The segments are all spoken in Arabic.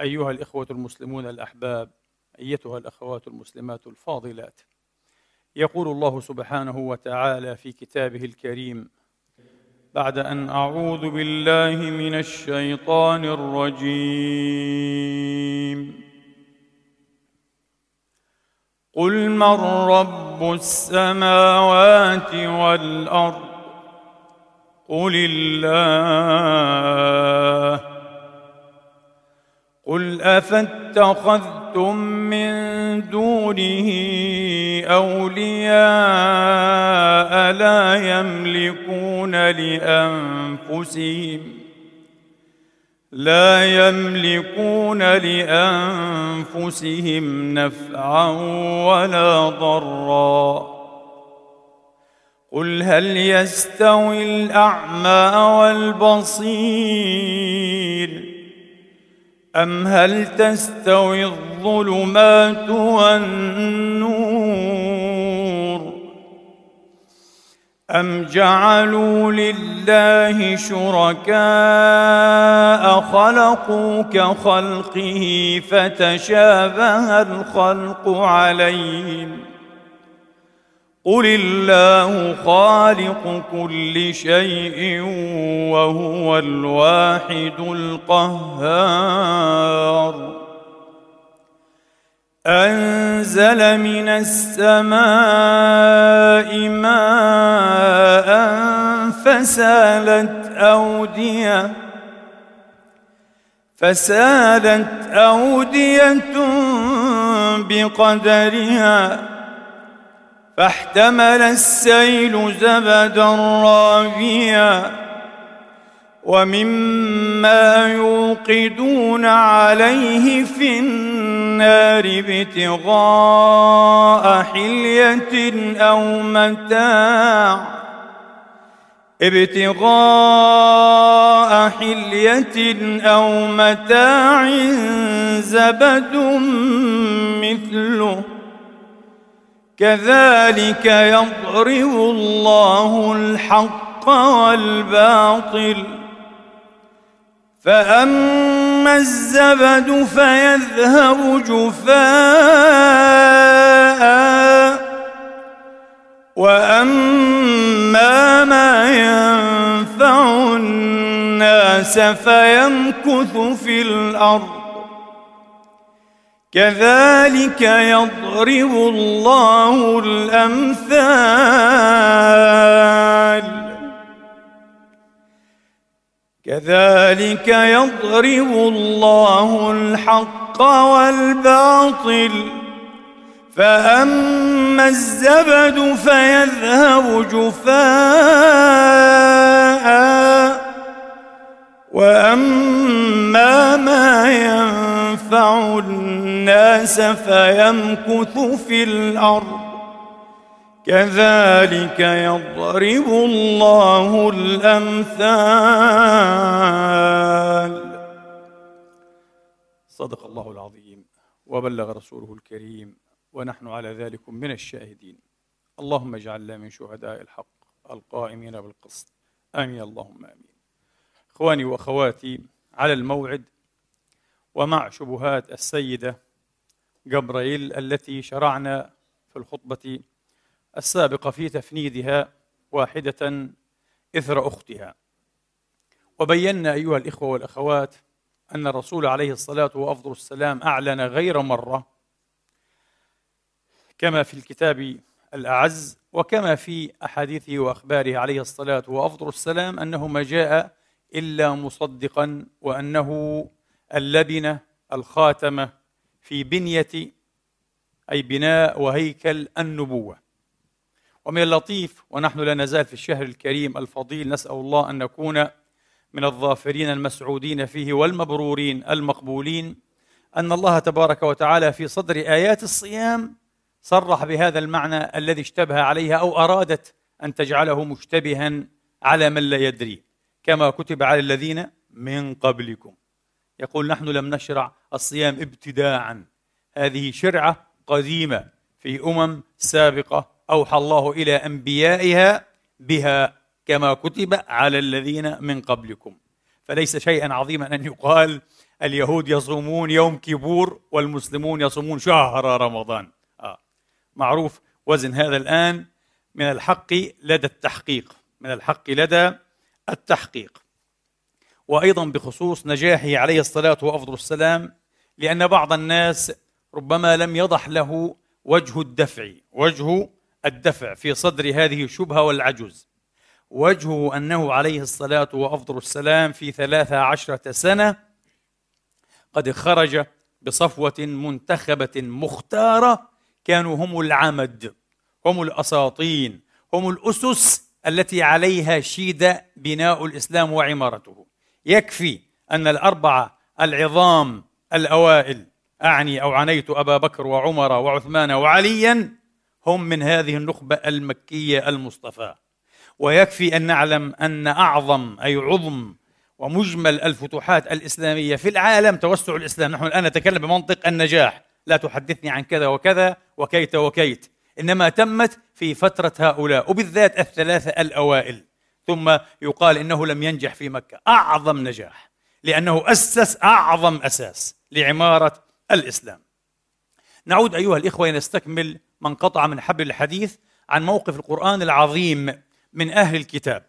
أيها الإخوة المسلمون الأحباب أيتها الأخوات المسلمات الفاضلات. يقول الله سبحانه وتعالى في كتابه الكريم بعد أن أعوذ بالله من الشيطان الرجيم. قل من رب السماوات والأرض؟ قل الله. قل افاتخذتم من دونه اولياء لا يملكون لانفسهم لا يملكون لانفسهم نفعا ولا ضرا قل هل يستوي الاعمى والبصير أم هل تستوي الظلمات والنور أم جعلوا لله شركاء خلقوا كخلقه فتشابه الخلق عليهم قل الله خالق كل شيء وهو الواحد القهار انزل من السماء ماء فسالت اوديه فسالت اوديه بقدرها فاحتمل السيل زبدا رابيا ومما يوقدون عليه في النار ابتغاء حلية أو متاع. ابتغاء حلية أو متاع زبد مثله. كذلك يضرب الله الحق والباطل. فأما الزبد فيذهب جفاء. وأما ما ينفع الناس فيمكث في الأرض. كذلك يضرب الله الأمثال. كذلك يضرب الله الحق والباطل. فأما الزبد فيذهب جفاء. وأما ما ينفع الناس فيمكث في الأرض. كذلك يضرب الله الأمثال. صدق الله العظيم وبلغ رسوله الكريم ونحن على ذلك من الشاهدين. اللهم اجعلنا من شهداء الحق القائمين بالقسط. آمين. اللهم آمين. إخواني وأخواتي على الموعد ومع شبهات السيدة جبرائيل التي شرعنا في الخطبة السابقة في تفنيدها واحدة إثر أختها. وبينا أيها الإخوة والأخوات أن الرسول عليه الصلاة وأفضل السلام أعلن غير مرة كما في الكتاب الأعز وكما في أحاديثه وأخباره عليه الصلاة وأفضل السلام أنه ما جاء إلا مصدقا وأنه اللبنه الخاتمه في بنية أي بناء وهيكل النبوة. ومن اللطيف ونحن لا نزال في الشهر الكريم الفضيل نسأل الله أن نكون من الظافرين المسعودين فيه والمبرورين المقبولين أن الله تبارك وتعالى في صدر آيات الصيام صرح بهذا المعنى الذي اشتبه عليها أو أرادت أن تجعله مشتبها على من لا يدري. كما كتب على الذين من قبلكم. يقول نحن لم نشرع الصيام ابتداعا. هذه شرعة قديمة في أمم سابقة أوحى الله إلى أنبيائها بها كما كتب على الذين من قبلكم. فليس شيئا عظيما أن يقال اليهود يصومون يوم كيبور والمسلمون يصومون شهر رمضان. آه. معروف وزن هذا الآن من الحق لدى التحقيق من الحق لدى التحقيق. وأيضا بخصوص نجاحه عليه الصلاة وأفضل السلام لأن بعض الناس ربما لم يضح له وجه الدفع وجه الدفع في صدر هذه الشبهة والعجز وجهه أنه عليه الصلاة وأفضل السلام في ثلاثة عشرة سنة قد خرج بصفوة منتخبة مختارة كانوا هم العمد هم الأساطين هم الأسس التي عليها شيد بناء الإسلام وعمارته. يكفي أن الأربعة العظام الأوائل أعني أو عنيت أبا بكر وعمر وعثمان وعليا هم من هذه النخبة المكية المصطفى. ويكفي أن نعلم أن أعظم أي عظم ومجمل الفتوحات الإسلامية في العالم توسع الإسلام، نحن الآن نتكلم بمنطق النجاح، لا تحدثني عن كذا وكذا وكيت وكيت، إنما تمت في فترة هؤلاء وبالذات الثلاثه الأوائل، ثم يقال إنه لم ينجح في مكة، أعظم نجاح، لأنه أسس أعظم أساس لعمارة الإسلام. نعود أيها الإخوة نستكمل من قطع من حبل الحديث عن موقف القرآن العظيم من أهل الكتاب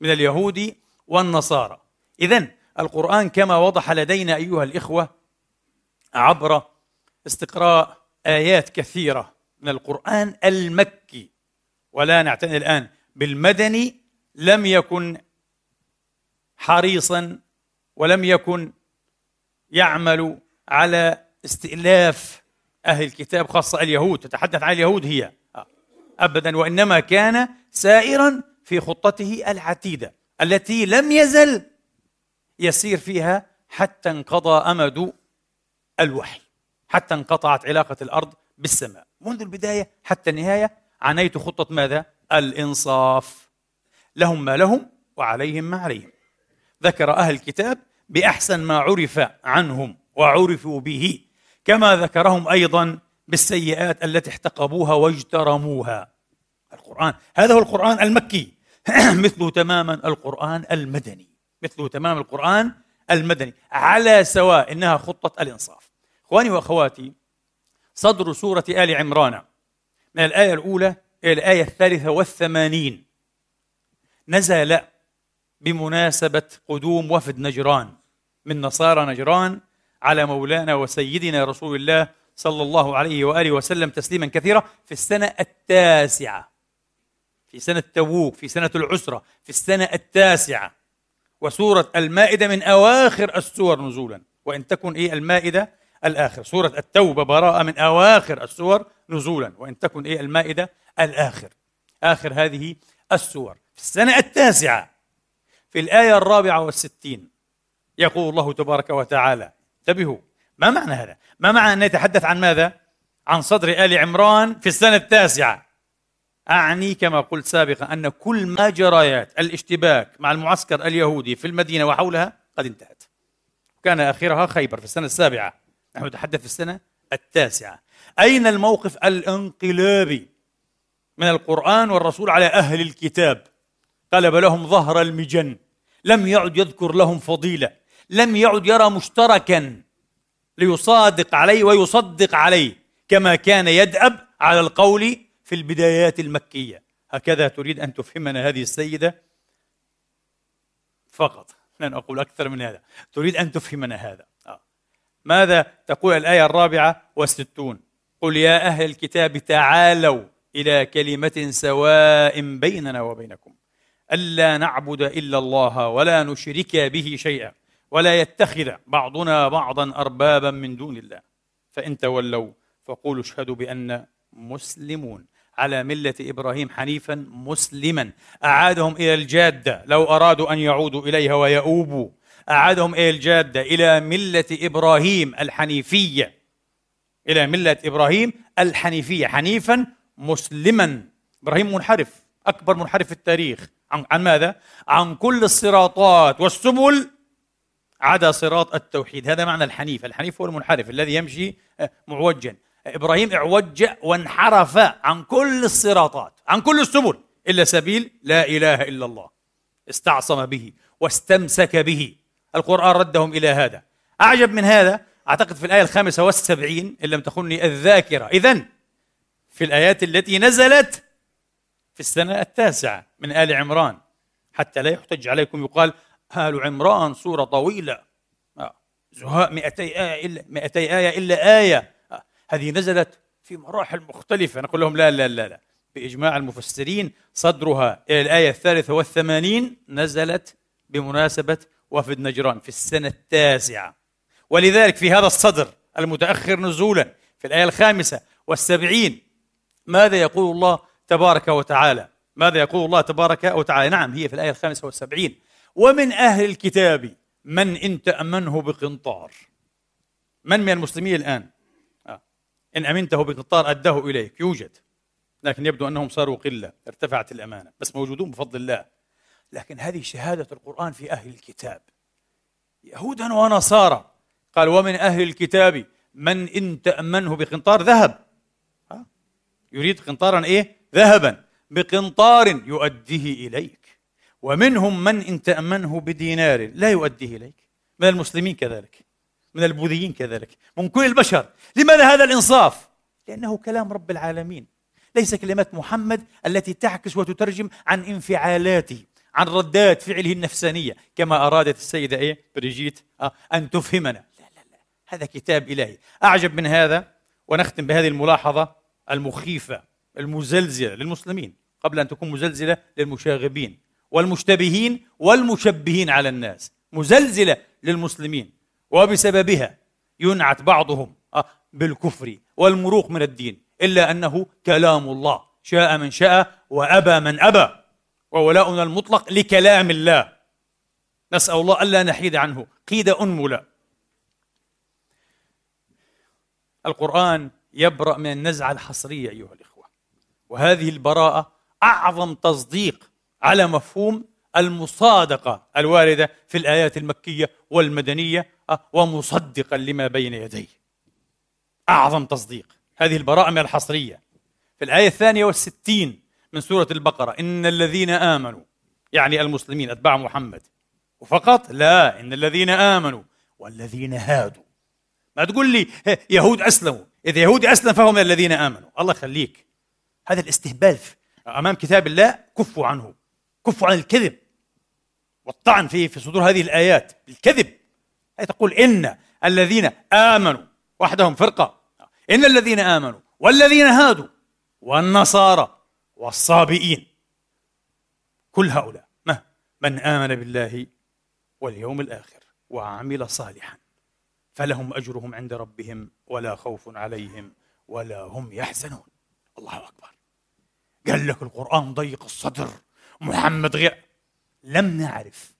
من اليهود والنصارى. إذا القرآن كما وضح لدينا أيها الإخوة عبر استقراء آيات كثيرة من القرآن المكي ولا نعتني الآن بالمدني لم يكن حريصا ولم يكن يعمل على استئلاف أهل الكتاب خاصة اليهود تتحدث عن اليهود هي. ابدا وإنما كان سائرا في خطته العتيدة التي لم يزل يسير فيها حتى انقضى أمد الوحي حتى انقطعت علاقة الأرض بالسماء. منذ البداية حتى النهاية عنيت خطة ماذا؟ الإنصاف. لهم ما لهم وعليهم ما عليهم. ذكر أهل الكتاب بأحسن ما عرف عنهم وعرفوا به كما ذكرهم أيضا بالسيئات التي احتقبوها واجترموها. القرآن هذا هو القرآن المكي. مثله تماما القرآن المدني. مثله تماما القرآن المدني. على سواء إنها خطة الإنصاف. إخواني وأخواتي صدر سورة آل عمران. من الآية الأولى إلى الآية الثالثة والثمانين. نزل بمناسبة قدوم وفد نجران. من نصارى نجران على مولانا وسيدنا رسول الله صلى الله عليه وآله وسلم تسليما كثيرا في السنة التاسعة. في سنة تبوك في سنة العسرة في السنة التاسعة. وسورة المائدة من أواخر السور نزولا. وإن تكن إيه المائدة؟ الآخر سورة التوبة براءة من أواخر السور نزولا وإن تكن إيه المائدة؟ الآخر. آخر هذه السور. في السنة التاسعة في الآية الرابعة والستين يقول الله تبارك وتعالى انتبهوا ما معنى هذا؟ ما معنى أن يتحدث عن ماذا؟ عن صدر آل عمران في السنة التاسعة. أعني كما قلت سابقا أن كل ما جريات الاشتباك مع المعسكر اليهودي في المدينة وحولها قد انتهت. كان آخرها خيبر في السنة السابعة. نحن نتحدث في السنة التاسعة. أين الموقف الانقلابي من القرآن والرسول على أهل الكتاب؟ قلب لهم ظهر المجن. لم يعد يذكر لهم فضيلة. لم يعد يرى مشتركا ليصادق عليه ويصدق عليه كما كان يدأب على القول في البدايات المكية. هكذا تريد أن تفهمنا هذه السيدة؟ فقط. لن أقول أكثر من هذا. تريد أن تفهمنا هذا. ماذا تقول الآية الرابعة؟ والستون. قل يا أهل الكتاب تعالوا إلى كلمة سواء بيننا وبينكم. ألا نعبد إلا الله ولا نشرك به شيئا ولا يتخذ بعضنا بعضا أربابا من دون الله. فإن تولوا فقولوا اشهدوا بأن مسلمون. على ملة إبراهيم حنيفا مسلما. أعادهم إلى الجادة. لو أرادوا أن يعودوا إليها ويؤوبوا. أعادهم إلى الجادة إلى ملة إبراهيم الحنيفية. إلى ملة إبراهيم الحنيفية حنيفا مسلما. إبراهيم منحرف أكبر منحرف في التاريخ. عن, عن ماذا؟ عن كل الصراطات والسبل عدا صراط التوحيد. هذا معنى الحنيف. الحنيف هو المنحرف الذي يمشي آه، معوجا. إبراهيم اعوج وانحرف عن كل الصراطات عن كل السبل إلا سبيل لا إله إلا الله. استعصم به واستمسك به. القرآن ردهم إلى هذا. أعجب من هذا؟ أعتقد في الآية الخامسة والسبعين إن لم تخني الذاكرة. اذا في الآيات التي نزلت في السنة التاسعة من آل عمران حتى لا يحتج عليكم يقال آل عمران سورة طويلة. آه. زهاء 200 آية إلا 200 آية إلا آية. هذه نزلت في مراحل مختلفة. نقول لهم لا لا لا لا. بإجماع المفسرين صدرها إلى الآية الثالثة والثمانين نزلت بمناسبة وفد نجران في السنة التاسعة. ولذلك في هذا الصدر المتأخر نزولا في الآية الخامسة والسبعين ماذا يقول الله تبارك وتعالى؟ ماذا يقول الله تبارك وتعالى؟ نعم هي في الآية الخامسة والسبعين. ومن أهل الكتاب من إن تأمنه بقنطار؟ من من المسلمين الآن؟ إن أمنته بقطار أداه إليك يوجد. لكن يبدو أنهم صاروا قلة ارتفعت الأمانة بس موجودون بفضل الله. لكن هذه شهادة القرآن في أهل الكتاب. يهودا ونصارى. قال ومن أهل الكتاب من إن تأمنه بقنطار ذهب. يريد قنطارا إيه؟ ذهبا. بقنطار يؤديه إليك. ومنهم من إن تأمنه بدينار لا يؤديه إليك. من المسلمين كذلك. من البوذيين كذلك. من كل البشر. لماذا هذا الإنصاف؟ لأنه كلام رب العالمين. ليس كلمات محمد التي تعكس وتترجم عن انفعالاته. عن ردات فعله النفسانية كما أرادت السيدة إيه؟ بريجيت آه أن تفهمنا. لا لا لا هذا كتاب إلهي. أعجب من هذا ونختم بهذه الملاحظة المخيفة المزلزلة للمسلمين قبل أن تكون مزلزلة للمشاغبين والمشتبهين والمشبهين على الناس مزلزلة للمسلمين وبسببها ينعت بعضهم آه، بالكفر والمروق من الدين إلا أنه كلام الله شاء من شاء وأبى من أبى. وولاؤنا المطلق لكلام الله. نسأل الله ألا نحيد عنه. قيد أنملة. القرآن يبرأ من النزعة الحصرية أيها الإخوة. وهذه البراءة أعظم تصديق على مفهوم المصادقة الواردة في الآيات المكية والمدنية ومصدقا لما بين يديه. أعظم تصديق. هذه البراءة من الحصرية. في الآية الثانية والستين من سورة البقرة. إن الذين آمنوا يعني المسلمين أتباع محمد وفقط لا إن الذين آمنوا والذين هادوا. ما تقول لي يهود أسلموا. إذا يهودي أسلم فهم الذين آمنوا. الله يخليك. هذا الاستهبال أمام كتاب الله كفوا عنه. كفوا عن الكذب. والطعن في في صدور هذه الآيات الكذب. أي تقول إن الذين آمنوا وحدهم فرقة. إن الذين آمنوا والذين هادوا والنصارى. والصابئين. كل هؤلاء ما؟ من آمن بالله واليوم الآخر وعمل صالحا فلهم أجرهم عند ربهم ولا خوف عليهم ولا هم يحزنون. الله أكبر. قال لك القرآن ضيق الصدر. محمد غير. لم نعرف.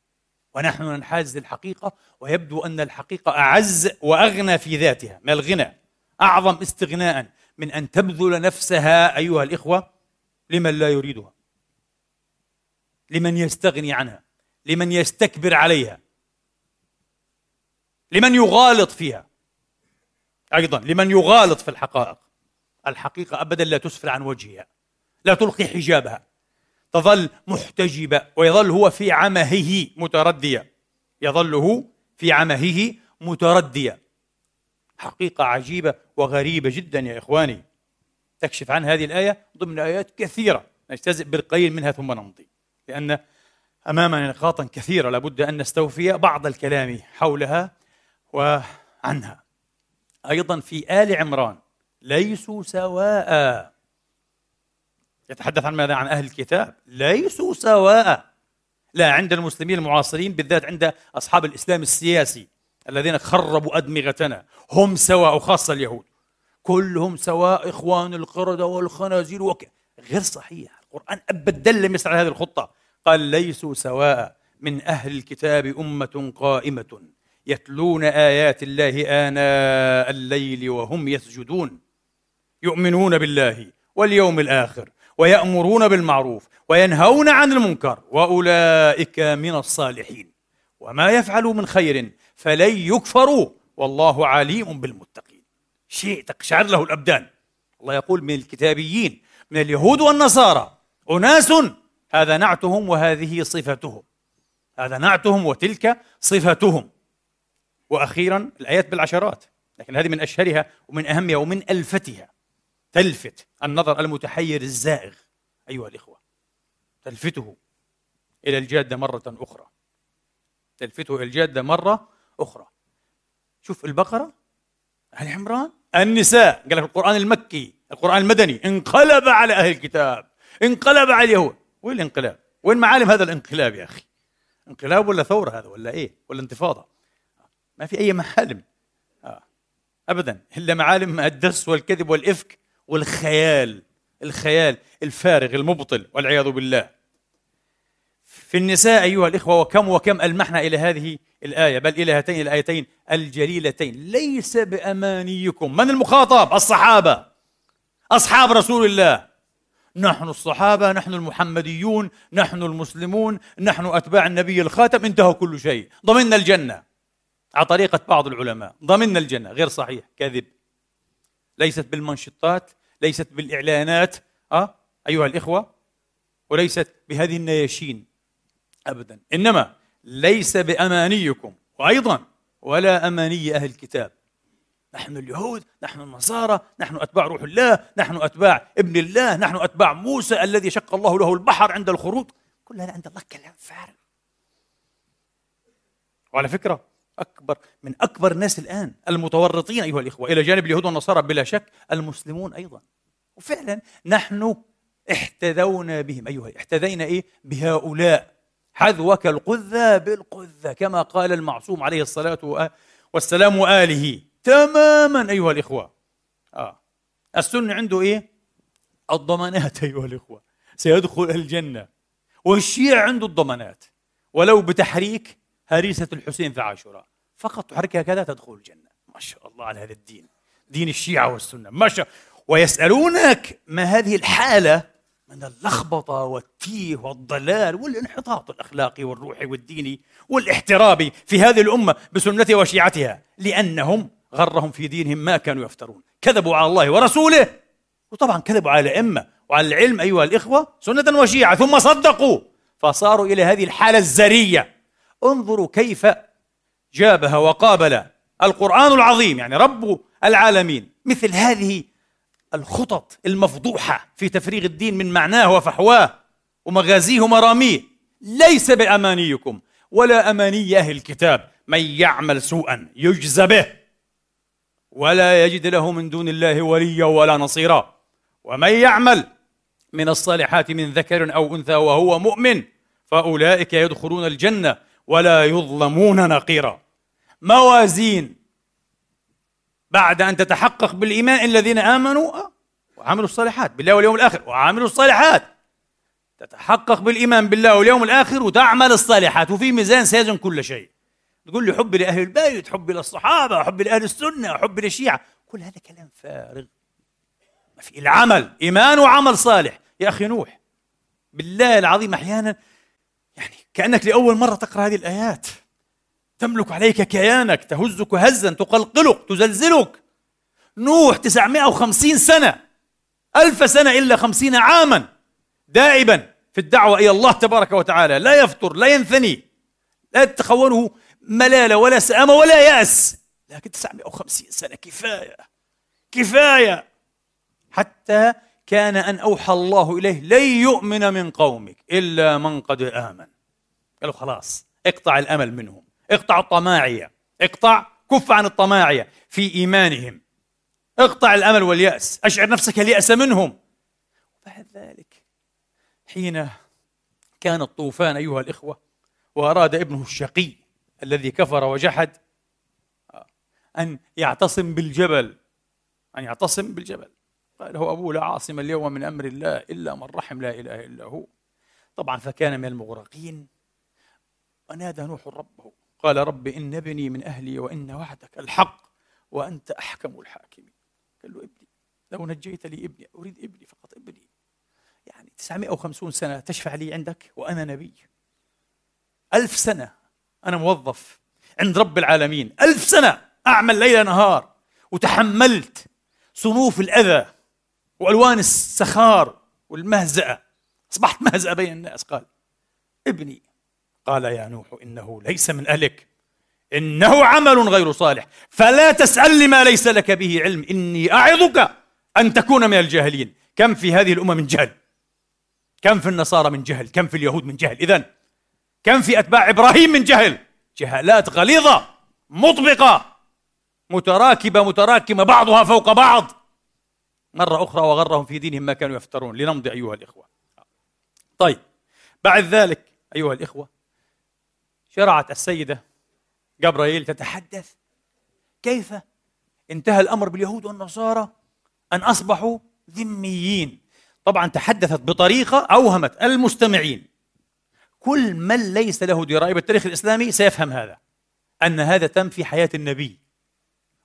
ونحن ننحاز للحقيقة ويبدو أن الحقيقة أعز وأغنى في ذاتها. من الغنى؟ أعظم استغناء من أن تبذل نفسها أيها الإخوة لمن لا يريدها. لمن يستغني عنها. لمن يستكبر عليها. لمن يغالط فيها. أيضا لمن يغالط في الحقائق. الحقيقة أبدا لا تسفل عن وجهها. لا تلقي حجابها. تظل محتجبة. ويظل هو في عمهه مترديا يظل هو في عمهه مترديا حقيقة عجيبة وغريبة جدا يا إخواني. تكشف عن هذه الآية ضمن آيات كثيرة. نجتزئ بالقليل منها ثم نمضي. لأن أمامنا نقاطا كثيرة لابد أن نستوفي بعض الكلام حولها وعنها. أيضا في آل عمران ليسوا سواء. يتحدث عن ماذا؟ عن أهل الكتاب. ليسوا سواء. لا عند المسلمين المعاصرين بالذات عند أصحاب الإسلام السياسي الذين خربوا أدمغتنا. هم سواء وخاصة اليهود. كلهم سواء إخوان القردة والخنازير وك... غير صحيح. القرآن أبدا لم يسعى هذه الخطة. قال ليسوا سواء من أهل الكتاب أمة قائمة يتلون آيات الله آناء الليل وهم يسجدون. يؤمنون بالله واليوم الآخر ويأمرون بالمعروف وينهون عن المنكر وأولئك من الصالحين. وما يفعلوا من خير فلن يكفروا والله عليم بالمتقين. شيء تقشعر له الأبدان. الله يقول من الكتابيين من اليهود والنصارى أناس هذا نعتهم وهذه صفتهم. هذا نعتهم وتلك صفتهم. وأخيرا الآيات بالعشرات لكن هذه من أشهرها ومن أهمها ومن ألفتها. تلفت النظر المتحير الزائغ أيها الإخوة. تلفته إلى الجادة مرة أخرى. تلفته إلى الجادة مرة أخرى. شوف البقرة آل عمران النساء قال لك القرآن المكي القرآن المدني انقلب على أهل الكتاب انقلب على اليهود. وين الانقلاب؟ وين معالم هذا الانقلاب يا أخي؟ انقلاب ولا ثورة هذا ولا إيه؟ ولا انتفاضة؟ ما في أي معالم آه. ابدا. إلا معالم الدس والكذب والإفك والخيال الخيال الفارغ المبطل والعياذ بالله. في النساء أيها الإخوة وكم وكم ألمحنا إلى هذه الآية بل إلى هاتين الآيتين الجليلتين. ليس بأمانيكم. من المخاطب؟ الصحابة. أصحاب رسول الله. نحن الصحابة نحن المحمديون نحن المسلمون نحن أتباع النبي الخاتم. انتهى كل شيء. ضمننا الجنة. على طريقة بعض العلماء. ضمن الجنة. غير صحيح. كذب. ليست بالمنشطات ليست بالإعلانات. أه؟ أيها الإخوة. وليست بهذه النياشين. أبدا. إنما ليس بأمانيكم وأيضا ولا أماني أهل الكتاب. نحن اليهود نحن النصارى نحن أتباع روح الله نحن أتباع ابن الله نحن أتباع موسى الذي شق الله له البحر عند الخروج كل هذا عند الله كلام فارغ. وعلى فكرة أكبر من أكبر الناس الآن المتورطين أيها الإخوة إلى جانب اليهود والنصارى بلا شك المسلمون أيضا. وفعلا نحن احتذونا بهم. أيها احتذينا إيه؟ بهؤلاء. حذوك القذة بالقذة كما قال المعصوم عليه الصلاة والسلام وآله تماما أيها الإخوة. آه. السنة عنده إيه؟ الضمانات أيها الإخوة. سيدخل الجنة. والشيع عنده الضمانات. ولو بتحريك هريسة الحسين في عاشوراء. فقط تحركها كذا تدخل الجنة. ما شاء الله على هذا الدين. دين الشيعة والسنة. ما شاء ويسألونك ما هذه الحالة من اللخبطة والتيه والضلال والانحطاط الأخلاقي والروحي والديني والاحترابي في هذه الأمة بسنتها وشيعتها لأنهم غرهم في دينهم ما كانوا يفترون. كذبوا على الله ورسوله. وطبعا كذبوا على الأئمة وعلى العلم أيها الإخوة سنة وشيعة ثم صدقوا. فصاروا إلى هذه الحالة الزرية. انظروا كيف جابها وقابل القرآن العظيم يعني رب العالمين. مثل هذه الخطط المفضوحة في تفريغ الدين من معناه وفحواه ومغازيه ومراميه. ليس بأمانيكم ولا أماني أهل الكتاب. من يعمل سوءا يجزى به ولا يجد له من دون الله وليا ولا نصيرا. ومن يعمل من الصالحات من ذكر أو أنثى وهو مؤمن فأولئك يدخلون الجنة ولا يظلمون نقيرا. موازين بعد أن تتحقق بالإيمان الذين آمنوا وعملوا الصالحات بالله واليوم الآخر وعملوا الصالحات. تتحقق بالإيمان بالله واليوم الآخر وتعمل الصالحات وفي ميزان سيزن كل شيء. تقول لي حبي لأهل البيت حبي للصحابة حبي لأهل السنة حبي للشيعة. كل هذا كلام فارغ. ما في العمل إيمان وعمل صالح. يا أخي نوح بالله العظيم أحيانا يعني كأنك لأول مرة تقرأ هذه الآيات. تملك عليك كيانك تهزك هزا تقلقلك تزلزلك. نوح 950 سنة. ألف سنة إلا خمسين عاما. دائبا في الدعوة إلى الله تبارك وتعالى. لا يفطر لا ينثني لا تتخونه ملالة ولا سآمة ولا يأس. لكن 950 سنة كفاية كفاية. حتى كان أن أوحى الله إليه لن يؤمن من قومك إلا من قد آمن. قالوا خلاص اقطع الأمل منهم. اقطع الطماعية. اقطع كف عن الطماعية في إيمانهم. اقطع الأمل واليأس. أشعر نفسك اليأس منهم. بعد ذلك حين كان الطوفان أيها الإخوة وأراد ابنه الشقي الذي كفر وجحد أن يعتصم بالجبل. أن يعتصم بالجبل. قال له أبوه لا عاصم اليوم من أمر الله إلا من رحم لا إله إلا هو. طبعا فكان من المغرقين. ونادى نوح ربه. قال رب إن ابني من أهلي وإن وعدك الحق وأنت أحكم الحاكمين. قال له ابني لو نجيت لي ابني أريد ابني فقط ابني. يعني 950 سنة تشفع لي عندك وأنا نبي. ألف سنة أنا موظف عند رب العالمين. ألف سنة أعمل ليل نهار وتحملت صنوف الأذى وألوان السخار والمهزأة. أصبحت مهزأة بين الناس. قال ابني قال يا نوح إنه ليس من أهلك. إنه عمل غير صالح. فلا تسأل لما ليس لك به علم. إني أعظك أن تكون من الجاهلين. كم في هذه الأمة من جهل؟ كم في النصارى من جهل؟ كم في اليهود من جهل؟ إذن كم في أتباع إبراهيم من جهل؟ جهالات غليظة مطبقة متراكبة متراكمة بعضها فوق بعض. مرة أخرى وغرهم في دينهم ما كانوا يفترون. لنمضي أيها الإخوة. طيب بعد ذلك أيها الإخوة شرعت السيدة جبرائيل تتحدث كيف انتهى الأمر باليهود والنصارى أن أصبحوا ذميين. طبعا تحدثت بطريقة أوهمت المستمعين. كل من ليس له دراية بالتاريخ الإسلامي سيفهم هذا أن هذا تم في حياة النبي.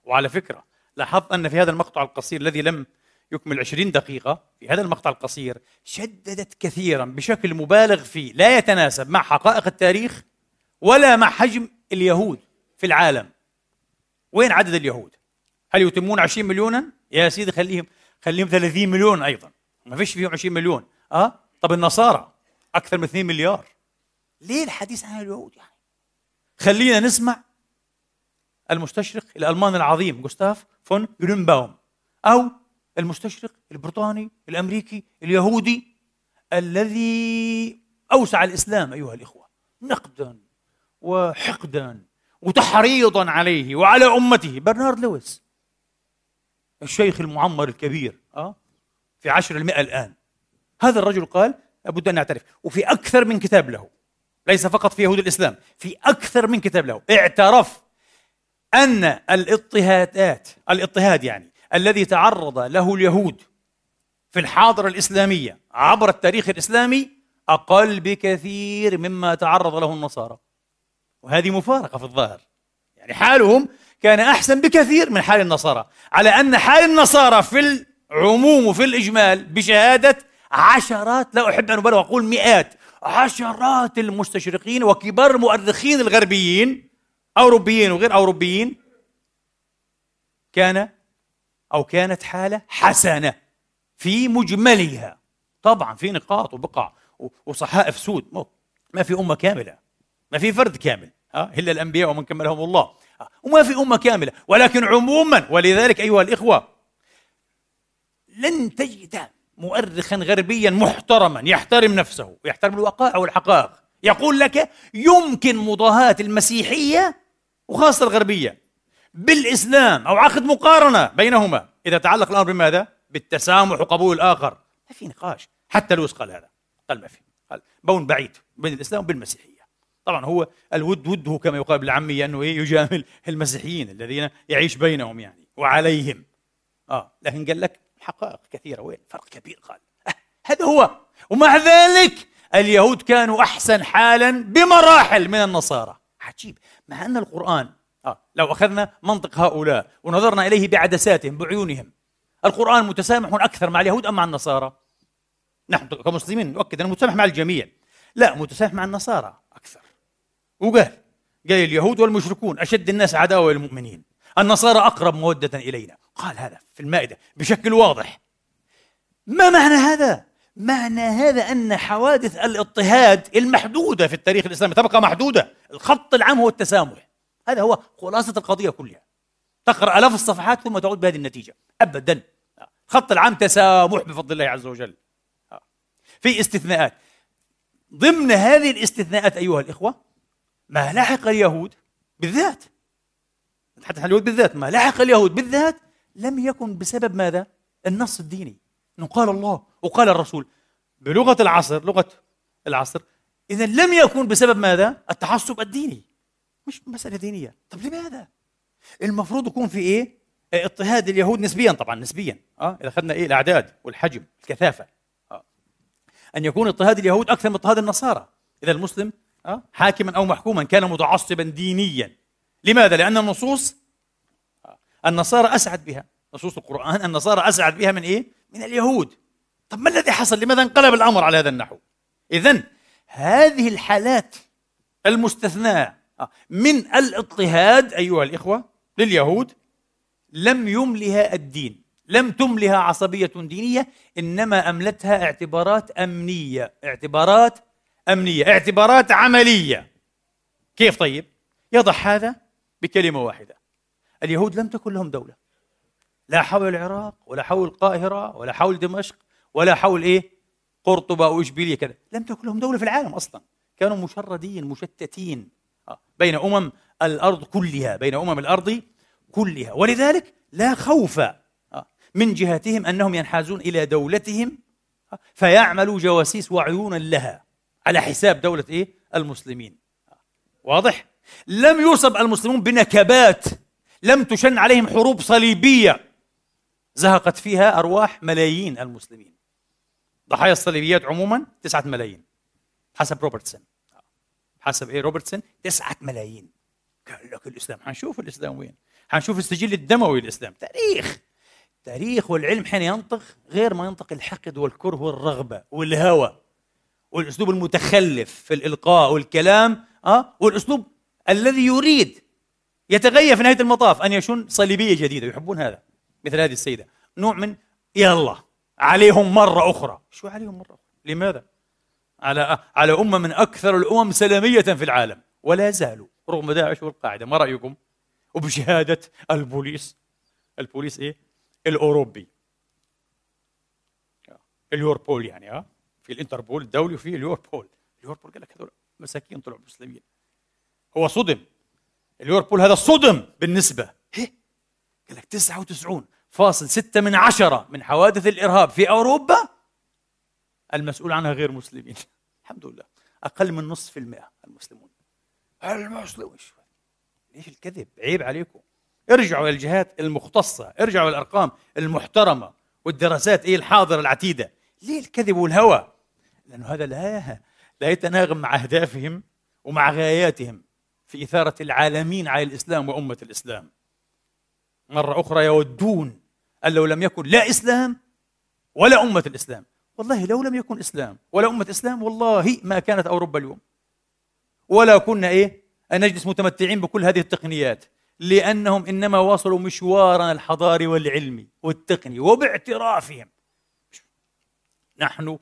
وعلى فكرة لاحظت أن في هذا المقطع القصير الذي لم يكمل عشرين دقيقة في هذا المقطع القصير شددت كثيرا بشكل مبالغ فيه لا يتناسب مع حقائق التاريخ ولا مع حجم اليهود في العالم. وين عدد اليهود؟ هل يتمون 20 مليونا؟ يا سيدي خليهم خليهم 30 مليون أيضا. ما فيش فيهم 20 مليون. آه؟ طب النصارى أكثر من 2 مليار. ليه الحديث عن اليهود يعني؟ خلينا نسمع المستشرق الالماني العظيم جوستاف فون جرينباوم أو المستشرق البريطاني الأمريكي اليهودي الذي أوسع الإسلام أيها الإخوة. نقدا. وحقدا وتحريضا عليه وعلى أمته. برنارد لويس الشيخ المعمر الكبير أه؟ في عشر المئة الآن. هذا الرجل قال لابد أن نعترف. وفي أكثر من كتاب له ليس فقط في يهود الإسلام في أكثر من كتاب له اعترف أن الاضطهادات الاضطهاد يعني الذي تعرض له اليهود في الحاضرة الإسلامية عبر التاريخ الإسلامي أقل بكثير مما تعرض له النصارى. وهذه مفارقة في الظاهر. يعني حالهم كان أحسن بكثير من حال النصارى على أن حال النصارى في العموم وفي الإجمال بشهادة عشرات لا أحب أن أبالغ وأقول مئات عشرات المستشرقين وكبار المؤرخين الغربيين أوروبيين وغير أوروبيين كان أو كانت حالة حسنة في مجملها. طبعا في نقاط وبقع وصحائف سود ما في أمة كاملة ما في فرد كامل. إلا الأنبياء ومن كملهم الله. وما في أمة كاملة. ولكن عموما ولذلك أيها الإخوة لن تجد مؤرخا غربيا محترما يحترم نفسه ويحترم الوقائع والحقائق. يقول لك يمكن مضاهاة المسيحية وخاصة الغربية بالإسلام أو عقد مقارنة بينهما. إذا تعلق الأمر بماذا؟ بالتسامح وقبول الآخر. ما في نقاش حتى لويس قال هذا. قال ما في. قال بون بعيد بين الإسلام وبين المسيحية. طبعا هو الود وده كما يقال بالعامية أنه إيه يجامل المسيحيين الذين يعيش بينهم يعني وعليهم. آه لكن قال لك حقائق كثيرة. وين؟ فرق كبير قال. آه هذا هو. ومع ذلك اليهود كانوا أحسن حالا بمراحل من النصارى. عجيب. مع أن القرآن آه لو أخذنا منطق هؤلاء ونظرنا إليه بعدساتهم بعيونهم القرآن متسامح أكثر مع اليهود أم مع النصارى؟ نحن كمسلمين نؤكد أنه متسامح مع الجميع. لا متسامح مع النصارى أكثر. وقال قال اليهود والمشركون أشد الناس عداوة للمؤمنين النصارى أقرب مودة إلينا. قال هذا في المائدة بشكل واضح. ما معنى هذا؟ معنى هذا أن حوادث الاضطهاد المحدودة في التاريخ الإسلامي تبقى محدودة. الخط العام هو التسامح. هذا هو خلاصة القضية كلها. تقرأ آلاف الصفحات ثم تعود بهذه النتيجة. أبدا. الخط العام تسامح بفضل الله عز وجل. في استثناءات. ضمن هذه الاستثناءات أيها الإخوة ما لحق اليهود بالذات حتى اليهود بالذات ما لحق اليهود بالذات لم يكن بسبب ماذا؟ النص الديني إنه قال الله وقال الرسول بلغة العصر لغة العصر إذا لم يكن بسبب ماذا؟ التعصب الديني مش مسألة دينية طب لماذا؟ المفروض يكون في إيه؟ اضطهاد اليهود نسبيا طبعا نسبيا آه إذا أخذنا إيه الأعداد والحجم الكثافة آه. أن يكون اضطهاد اليهود أكثر من اضطهاد النصارى إذا المسلم حاكما أو محكوما كان متعصبا دينيا لماذا؟ لأن النصوص آه. النصارى أسعد بها نصوص القرآن النصارى أسعد بها من إيه؟ من اليهود طب ما الذي حصل لماذا انقلب الأمر على هذا النحو اذا هذه الحالات المستثناة من الاضطهاد أيها الإخوة لليهود لم يملها الدين لم تملها عصبية دينية إنما أملتها اعتبارات أمنية اعتبارات أمنية اعتبارات عملية. كيف طيب؟ يضح هذا بكلمة واحدة. اليهود لم تكن لهم دولة. لا حول العراق ولا حول القاهرة ولا حول دمشق ولا حول إيه؟ قرطبة أو إشبيلية كذا. لم تكن لهم دولة في العالم أصلا. كانوا مشردين مشتتين آه، بين أمم الأرض كلها بين أمم الأرض كلها. ولذلك لا خوف آه، من جهتهم أنهم ينحازون إلى دولتهم آه، فيعملوا جواسيس وعيونا لها. على حساب دولة إيه؟ المسلمين. واضح؟ لم يصب المسلمون بنكبات لم تشن عليهم حروب صليبية. زهقت فيها أرواح ملايين المسلمين. ضحايا الصليبيات عموما تسعة ملايين. حسب روبرتسون. حسب إيه روبرتسون؟ تسعة ملايين. قال لك الإسلام حنشوف الإسلام وين؟ حنشوف السجل الدموي للاسلام تاريخ. تاريخ والعلم حين ينطق غير ما ينطق الحقد والكره والرغبة والهوى. والأسلوب المتخلف في الإلقاء والكلام آه والأسلوب الذي يريد يتغير في نهاية المطاف أن يشن صليبية جديدة يحبون هذا مثل هذه السيدة. نوع من يلا عليهم مرة أخرى. شو عليهم مرة أخرى؟ لماذا؟ على على أمة من أكثر الأمم سلامية في العالم ولا زالوا رغم داعش والقاعدة ما رأيكم؟ وبشهادة البوليس. البوليس إيه؟ الأوروبي. اليوروبول يعني ها في الانتربول الدولي وفي اليوروبول اليوروبول قال لك هذول مساكين طلعوا مسلمين. هو صدم. اليوروبول هذا صدم بالنسبة. إيه؟ قال لك 99 فاصل ستة من عشرة من حوادث الإرهاب في أوروبا. المسؤول عنها غير مسلمين. الحمد لله. أقل من نصف في المئة المسلمون. المسلمون ليش الكذب؟ عيب عليكم. ارجعوا إلى الجهات المختصة. ارجعوا إلى الأرقام المحترمة والدراسات إيه الحاضرة العتيدة. ليه الكذب والهوى؟ لأنه هذا لا لا يتناغم مع أهدافهم ومع غاياتهم في إثارة العالمين على الإسلام وأمة الإسلام. مرة أخرى يودون أن لو لم يكن لا إسلام ولا أمة الإسلام. والله لو لم يكن إسلام ولا أمة إسلام والله ما كانت أوروبا اليوم. ولا كنا إيه؟ أن نجلس متمتعين بكل هذه التقنيات لأنهم إنما واصلوا مشوارنا الحضاري والعلمي والتقني وباعترافهم. نحن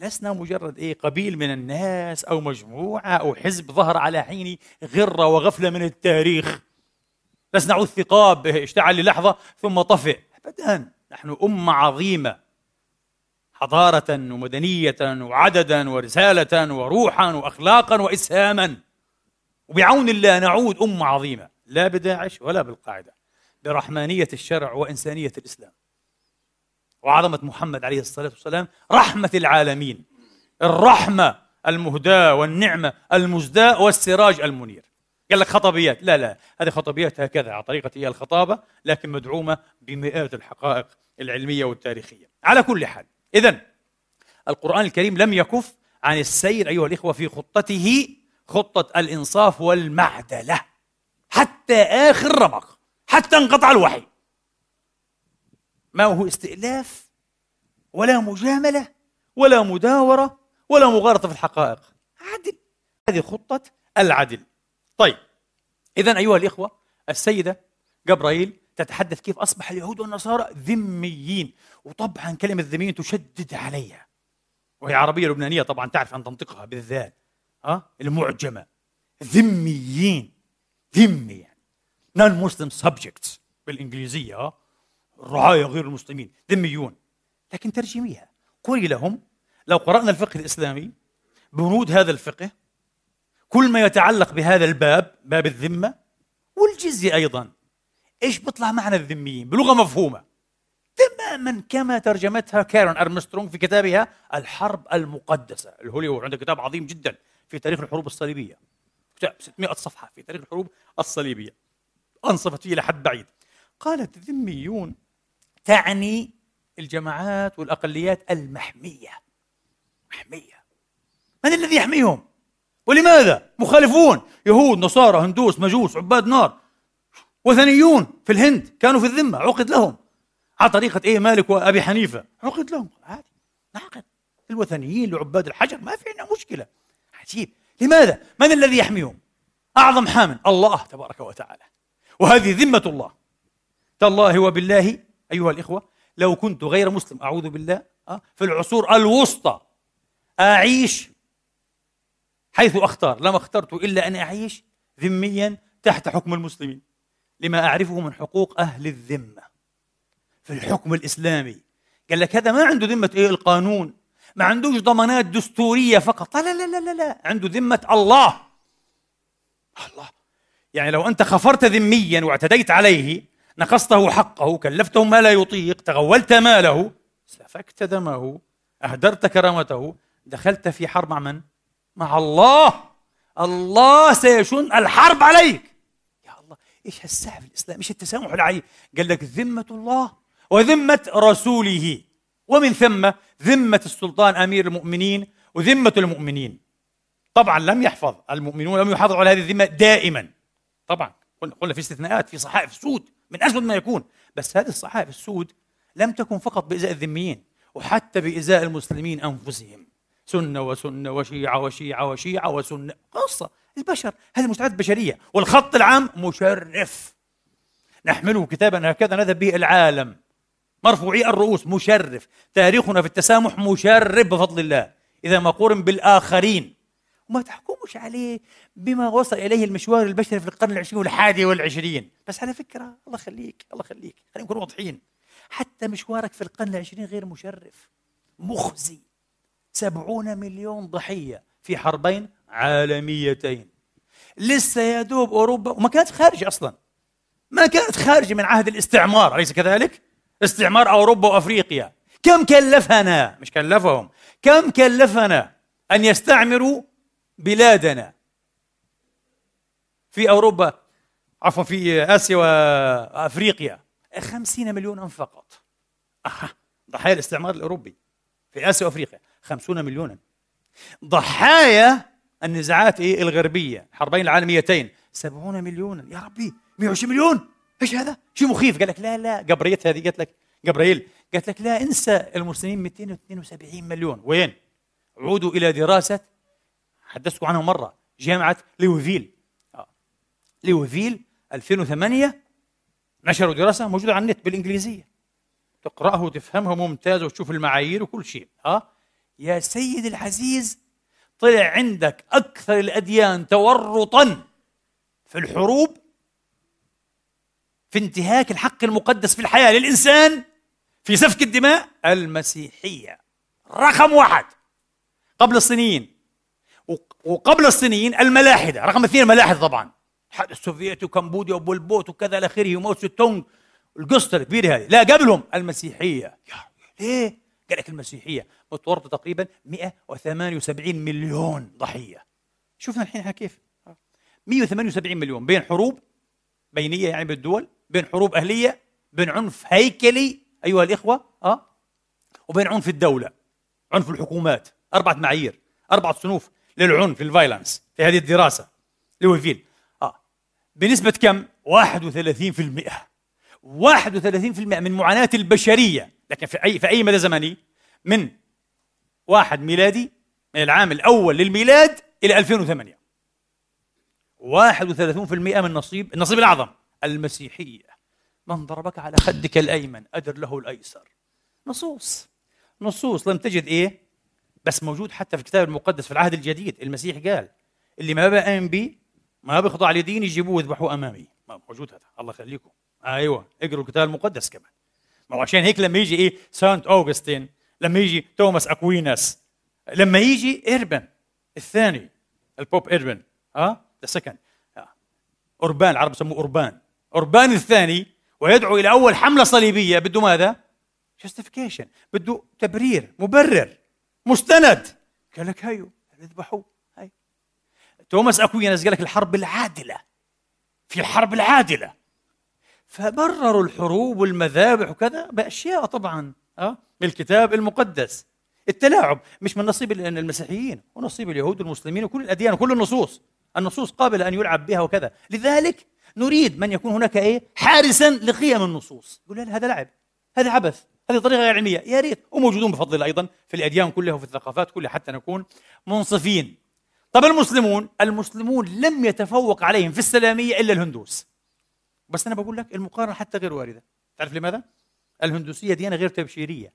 لسنا مجرد إيه قبيل من الناس أو مجموعة أو حزب ظهر على حين غرة وغفلة من التاريخ. لسنا نعود ثقاب اشتعل للحظة ثم طفئ. أبدا نحن أمة عظيمة. حضارة ومدنية وعددا ورسالة وروحا وأخلاقا وإسهاما. وبعون الله نعود أمة عظيمة. لا بداعش ولا بالقاعدة. برحمانية الشرع وإنسانية الإسلام. وعظمة محمد عليه الصلاة والسلام رحمة العالمين. الرحمة المهداة والنعمة المزداء والسراج المنير. قال لك خطبيات. لا لا هذه خطبيات هكذا على طريقة هي الخطابة لكن مدعومة بمئات الحقائق العلمية والتاريخية. على كل حال إذا القرآن الكريم لم يكف عن السير أيها الإخوة في خطته خطة الإنصاف والمعدلة. حتى آخر رمق حتى انقطع الوحي. ما هو استئلاف ولا مجاملة ولا مداورة ولا مغالطة في الحقائق. عدل. هذه خطة العدل. طيب إذا أيها الإخوة السيدة جبرائيل تتحدث كيف أصبح اليهود والنصارى ذميين. وطبعا كلمة ذميين تشدد عليها. وهي عربية لبنانية طبعا تعرف أن تنطقها بالذات. ها؟ المعجمة. ذميين. ذمي يعني. non-Muslim subjects بالإنجليزية ها؟ الرعايا غير المسلمين ذميون لكن ترجميها. قولي لهم لو قرأنا الفقه الإسلامي بنود هذا الفقه كل ما يتعلق بهذا الباب باب الذمة والجزية أيضا. إيش بيطلع معنا الذميين؟ بلغة مفهومة. تماما كما ترجمتها كارون أرمسترونغ في كتابها الحرب المقدسة الهوليو عنده كتاب عظيم جدا في تاريخ الحروب الصليبية. كتاب 600 صفحة في تاريخ الحروب الصليبية. أنصفت فيه لحد بعيد. قالت الذميون تعني الجماعات والأقليات المحمية. محمية. من الذي يحميهم؟ ولماذا؟ مخالفون. يهود نصارى هندوس مجوس عباد نار. وثنيون في الهند كانوا في الذمة عقد لهم. على طريقة إيه مالك وأبي حنيفة؟ عقد لهم. عادي. نعقد. الوثنيين لعباد الحجر ما في عندنا مشكلة. عجيب. لماذا؟ من الذي يحميهم؟ أعظم حام الله تبارك وتعالى. وهذه ذمة الله. تالله وبالله أيها الإخوة لو كنت غير مسلم أعوذ بالله آه، في العصور الوسطى أعيش حيث أختار لما اخترت إلا أن أعيش ذميا تحت حكم المسلمين. لما أعرفه من حقوق أهل الذمة في الحكم الإسلامي. قال لك هذا ما عنده ذمة إيه القانون؟ ما عندوش ضمانات دستورية فقط. لا لا لا لا لا. عنده ذمة الله. الله. يعني لو أنت خفرت ذميا واعتديت عليه نقصته حقه كلفته ما لا يطيق تغولت ماله سفكت دمه أهدرت كرامته دخلت في حرب مع من؟ مع الله. الله سيشن الحرب عليك. يا الله إيش هالسعي في الإسلام؟ إيش التسامح العجيب؟ قال لك ذمة الله وذمة رسوله. ومن ثم ذمة السلطان أمير المؤمنين وذمة المؤمنين. طبعا لم يحفظ المؤمنون لم يحافظوا على هذه الذمة دائما. طبعا قلنا في استثناءات في صحائف سود. من أسود ما يكون. بس هذه الصحائف السود لم تكن فقط بإزاء الذميين وحتى بإزاء المسلمين أنفسهم. سنة وسنة وشيعة وشيعة وشيعة وسنة. قصة. البشر هذه المجتمعات البشرية والخط العام مشرف. نحمله كتابا هكذا نذهب به العالم. مرفوعي الرؤوس مشرف. تاريخنا في التسامح مشرف بفضل الله. إذا ما قورن بالآخرين. وما تحكمش عليه بما وصل إليه المشوار البشري في القرن العشرين والحادي والعشرين. بس على فكرة الله يخليك الله يخليك خلينا نكون واضحين. حتى مشوارك في القرن العشرين غير مشرف مخزي. سبعون مليون ضحية في حربين عالميتين. لسه يا دوب أوروبا وما كانت خارجة أصلا. ما كانت خارجة من عهد الاستعمار أليس كذلك؟ استعمار أوروبا وأفريقيا. كم كلفنا؟ مش كلفهم. كم كلفنا أن يستعمروا بلادنا. في أوروبا عفوا في آسيا وأفريقيا. خمسين مليونا فقط. أها ضحايا الاستعمار الأوروبي. في آسيا وأفريقيا خمسون مليونا ضحايا النزاعات إيه الغربية. الحربين العالميتين سبعون مليونا يا ربي 120 مليون. إيش هذا؟ شيء مخيف. قال لك لا لا. جبريت هذه قالت لك جبريل. قالت لك لا انسى المسلمين 272 مليون. وين؟ عودوا إلى دراسة حدثتكم عنها مرة جامعة ليوفيل. آه. ليوفيل 2008 نشروا دراسة موجودة على النت بالإنجليزية. تقراها وتفهمها ممتاز وتشوف المعايير وكل شيء. ها آه. يا سيد العزيز طلع عندك أكثر الأديان تورطا في الحروب في انتهاك الحق المقدس في الحياة للإنسان في سفك الدماء المسيحية. رقم واحد. قبل الصينيين. وقبل الصينيين الملاحدة رقم اثنين الملاحدة طبعا. الاتحاد السوفيتي وكمبوديا وبولبوت وكذا إلى آخره وماو تونغ القصة الكبيرة هذه. لا قبلهم المسيحية. ليه؟ قال لك المسيحية متورطة تقريبا 178 مليون ضحية. شوفنا الحين إحنا كيف. 178 مليون. بين حروب بينية يعني بالدول بين حروب أهلية بين عنف هيكلي أيها الإخوة آه وبين عنف الدولة عنف الحكومات أربعة معايير أربعة صنوف. للعنف ال violence في هذه الدراسة. لويفيل آه. بنسبة كم؟ 31% 31% من معاناة البشرية. لكن في أي في أي مدى زمني؟ من واحد ميلادي من العام الأول للميلاد إلى 2008 31% من نصيب النصيب الأعظم المسيحية. من ضربك على خدك الأيمن أدر له الأيسر. نصوص. نصوص. لم تجد إيه؟ بس موجود حتى في الكتاب المقدس في العهد الجديد. المسيح قال اللي ما بآمن بي ما بيخضع لدين يجيبوه يذبحوه أمامي. موجود هذا. الله يخليكم. أيوه اقروا الكتاب المقدس كمان. ما هو عشان هيك لما يجي إيه Saint Augustine لما يجي Thomas Aquinas لما يجي Urban الثاني ال Pope Urban ها the second Urban العرب يسموه أوربان. أوربان الثاني ويدعو إلى أول حملة صليبية بده ماذا؟ justification بده تبرير مبرر. مستند. قال لك هيو اذبحوه. هاي. توماس اكويناس قال لك الحرب العادلة. في الحرب العادلة. فبرروا الحروب والمذابح وكذا بأشياء طبعا آه الكتاب المقدس. التلاعب مش من نصيب المسيحيين ونصيب اليهود والمسلمين وكل الأديان وكل النصوص. النصوص قابلة أن يلعب بها وكذا. لذلك نريد من يكون هناك إيه؟ حارسا لقيم النصوص. يقول هذا لعب. هذا عبث. هذه طريقة غير علمية. يا ريت. وموجودون بفضل الله أيضا في الأديان كلها وفي الثقافات كلها حتى نكون منصفين. طب المسلمون؟ المسلمون لم يتفوق عليهم في السلامية إلا الهندوس. بس أنا بقول لك المقارنة حتى غير واردة. تعرف لماذا؟ الهندوسية ديانة غير تبشيرية.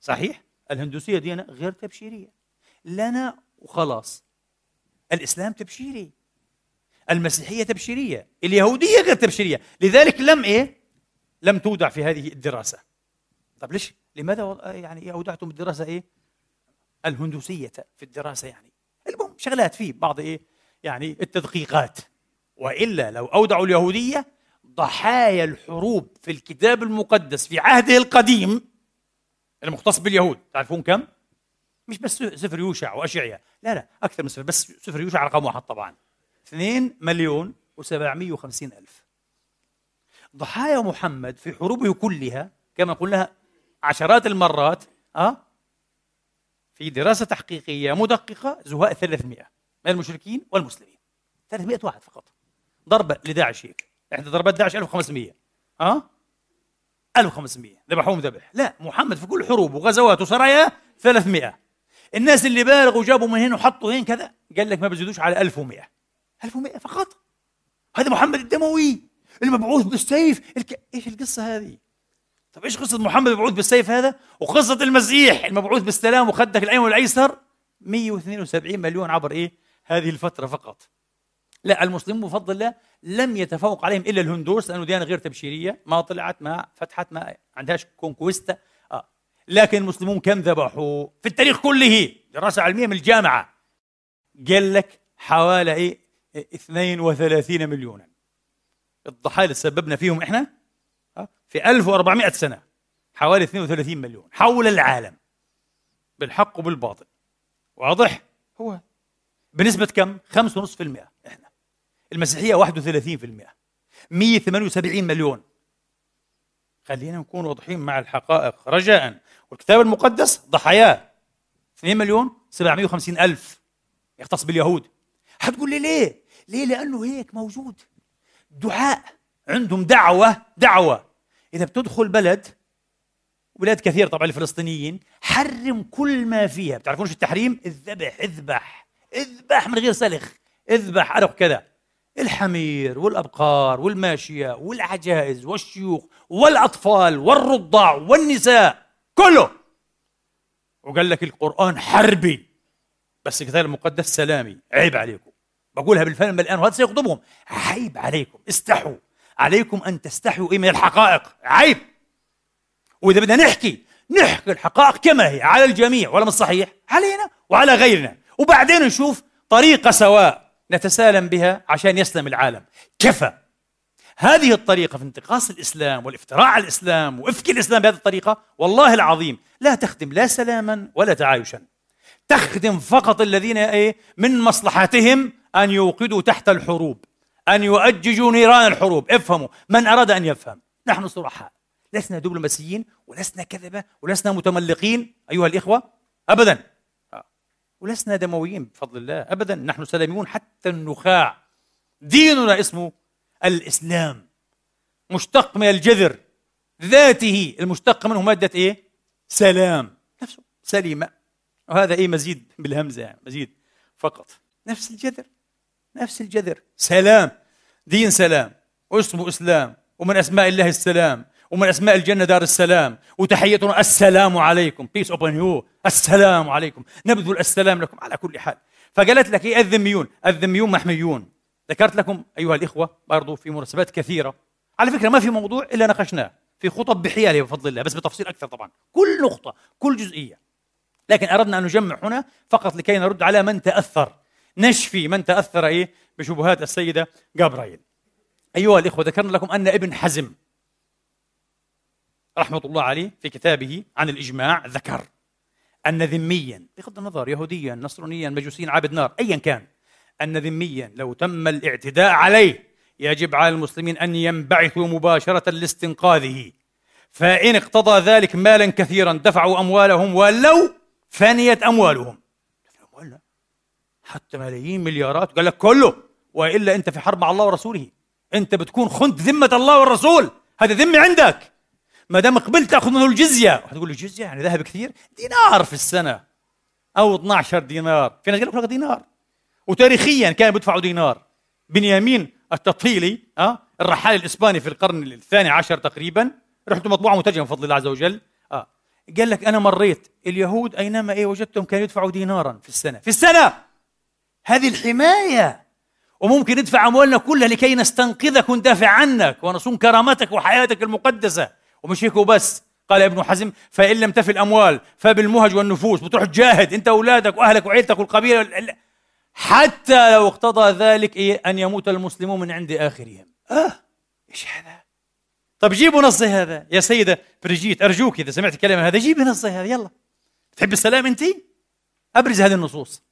صحيح؟ الهندوسية ديانة غير تبشيرية. لنا وخلاص. الإسلام تبشيري. المسيحية تبشيرية. اليهودية غير تبشيرية. لذلك لم إيه؟ لم تودع في هذه الدراسة. طب ليش؟ لماذا يعني أودعتم الدراسة إيه؟ الهندوسية في الدراسة يعني. المهم شغلات فيه بعض إيه؟ يعني التدقيقات. وإلا لو أودعوا اليهودية ضحايا الحروب في الكتاب المقدس في عهده القديم المختص باليهود تعرفون كم؟ مش بس سفر يوشع واشعيا لا لا أكثر من سفر بس سفر يوشع رقم واحد طبعا. 2 مليون و750 ألف. ضحايا محمد في حروبه كلها كما قلنا عشرات المرات أه؟ في دراسة تحقيقية مدققة زهاء 300 من المشركين والمسلمين. 300 واحد فقط. ضربة لداعش هيك. إحدى ضربات داعش 1500 ها أه؟ 1500 ذبحوهم ذبح لا محمد في كل حروب وغزوات وسرايا 300 الناس اللي بالغوا جابوا من هنا وحطوا هين كذا قال لك ما بزيدوش على 1100 1100 فقط؟ هذا محمد الدموي. المبعوث بالسيف. الك... إيش القصة هذه؟ طب إيش قصة محمد المبعوث بالسيف هذا؟ وقصة المسيح المبعوث بالسلام وخدك الأيمن والأيسر. 172 مليون عبر إيه؟ هذه الفترة فقط. لا المسلمون بفضل الله لم يتفوق عليهم إلا الهندوس لأنه ديانة غير تبشيرية ما طلعت ما فتحت ما عندهاش كونكويستا. آه. لكن المسلمون كم ذبحوا؟ في التاريخ كله. دراسة علمية من الجامعة. قال لك حوالي إيه؟ 32 مليونا. الضحايا اللي سببنا فيهم إحنا؟ في 1400 سنة حوالي 32 مليون حول العالم. بالحق وبالباطل. واضح؟ هو. بنسبة كم؟ 5.5% إحنا. المسيحية 31% 178 مليون. خلينا نكون واضحين مع الحقائق. رجاء. والكتاب المقدس؟ ضحاياه 2 مليون 750 ألف. يختص باليهود. حتقول لي ليه؟ ليه؟ لأنه هيك موجود. دعاء. عندهم دعوة دعوة. إذا بتدخل بلد بلاد كثير طبعا الفلسطينيين حرم كل ما فيها. بتعرفون شو التحريم؟ الذبح اذبح. اذبح من غير سلخ. اذبح أرق كذا. الحمير والأبقار والماشية والعجائز والشيوخ والأطفال والرضع والنساء. كله. وقال لك القرآن حربي. بس الكتاب المقدس سلامي. عيب عليكم. بقولها بالفهم الآن وهذا سيغضبهم. عيب عليكم. استحوا. عليكم أن تستحوا إيه من الحقائق. عيب. وإذا بدنا نحكي نحكي الحقائق كما هي على الجميع. ولا مش صحيح علينا وعلى غيرنا. وبعدين نشوف طريقة سواء نتسالم بها عشان يسلم العالم. كفى. هذه الطريقة في انتقاص الإسلام والافتراء على الإسلام وإفك الإسلام بهذه الطريقة والله العظيم لا تخدم لا سلاما ولا تعايشا. تخدم فقط الذين إيه من مصلحتهم أن يوقدوا تحت الحروب أن يؤججوا نيران الحروب. افهموا من أراد أن يفهم؟ نحن صرحاء. لسنا دبلوماسيين ولسنا كذبة ولسنا متملقين. أيها الإخوة ابدا. ولسنا دمويين بفضل الله ابدا. نحن سلاميون حتى النخاع. ديننا اسمه الإسلام. مشتق من الجذر. ذاته المشتق منه مادة إيه؟ سلام. نفسه سليمة. وهذا إيه مزيد بالهمزة؟ يعني مزيد فقط. نفس الجذر. نفس الجذر. سلام. دين سلام. واسمه اسلام. ومن أسماء الله السلام. ومن أسماء الجنة دار السلام. وتحيتنا السلام عليكم. بيس أوبن يو السلام عليكم. نبذل السلام لكم على كل حال. فقالت لك إيه الذميون؟ الذميون محميون. ذكرت لكم أيها الإخوة برضو في مناسبات كثيرة. على فكرة ما في موضوع إلا ناقشناه. في خطب بحياله بفضل الله بس بتفصيل أكثر طبعا. كل نقطة كل جزئية. لكن أردنا أن نجمع هنا فقط لكي نرد على من تأثر. نشفي من تأثر إيه؟ بشبهات السيدة جابرايل أيها الإخوة ذكرنا لكم أن ابن حزم رحمة الله عليه في كتابه عن الإجماع ذكر أن ذميا بغض النظر يهوديا نصرانيا مجوسيا عابد نار أيا كان أن ذميا لو تم الاعتداء عليه يجب على المسلمين أن ينبعثوا مباشرة لاستنقاذه. فإن اقتضى ذلك مالا كثيرا دفعوا أموالهم ولو فنيت أموالهم. حتى ملايين مليارات. قال لك كله وإلا أنت في حرب مع الله ورسوله. أنت بتكون خنت ذمة الله والرسول. هذا ذمة عندك. ما دام قبلت تأخذ منه الجزية. هتقول الجزيه يعني ذهب كثير؟ دينار في السنة. أو 12 دينار. في ناس قال لك دينار. وتاريخيا كانوا بيدفعوا دينار. بنيامين التطهيلي آه الرحال الإسباني في القرن الثاني عشر تقريبا رحت مطبوعة مترجمه بفضل الله عز وجل. آه. قال لك أنا مريت. اليهود أينما إيه وجدتهم كانوا يدفعوا دينارا في السنة. في السنة! هذه الحماية. وممكن ندفع أموالنا كلها لكي نستنقذك وندافع عنك ونصون كرامتك وحياتك المقدسة. ومش هيك وبس قال ابن حزم فإن لم تفي الأموال فبالمهج والنفوس بتروح تجاهد أنت أولادك وأهلك وعيلتك والقبيلة. حتى لو اقتضى ذلك إيه أن يموت المسلمون من عند آخرهم. آه إيش هذا؟ طب جيبوا نص هذا. يا سيدة بريجيت أرجوك إذا سمعت كلمة هذا جيبي نص هذا يلا. تحب السلام أنت أبرز هذه النصوص.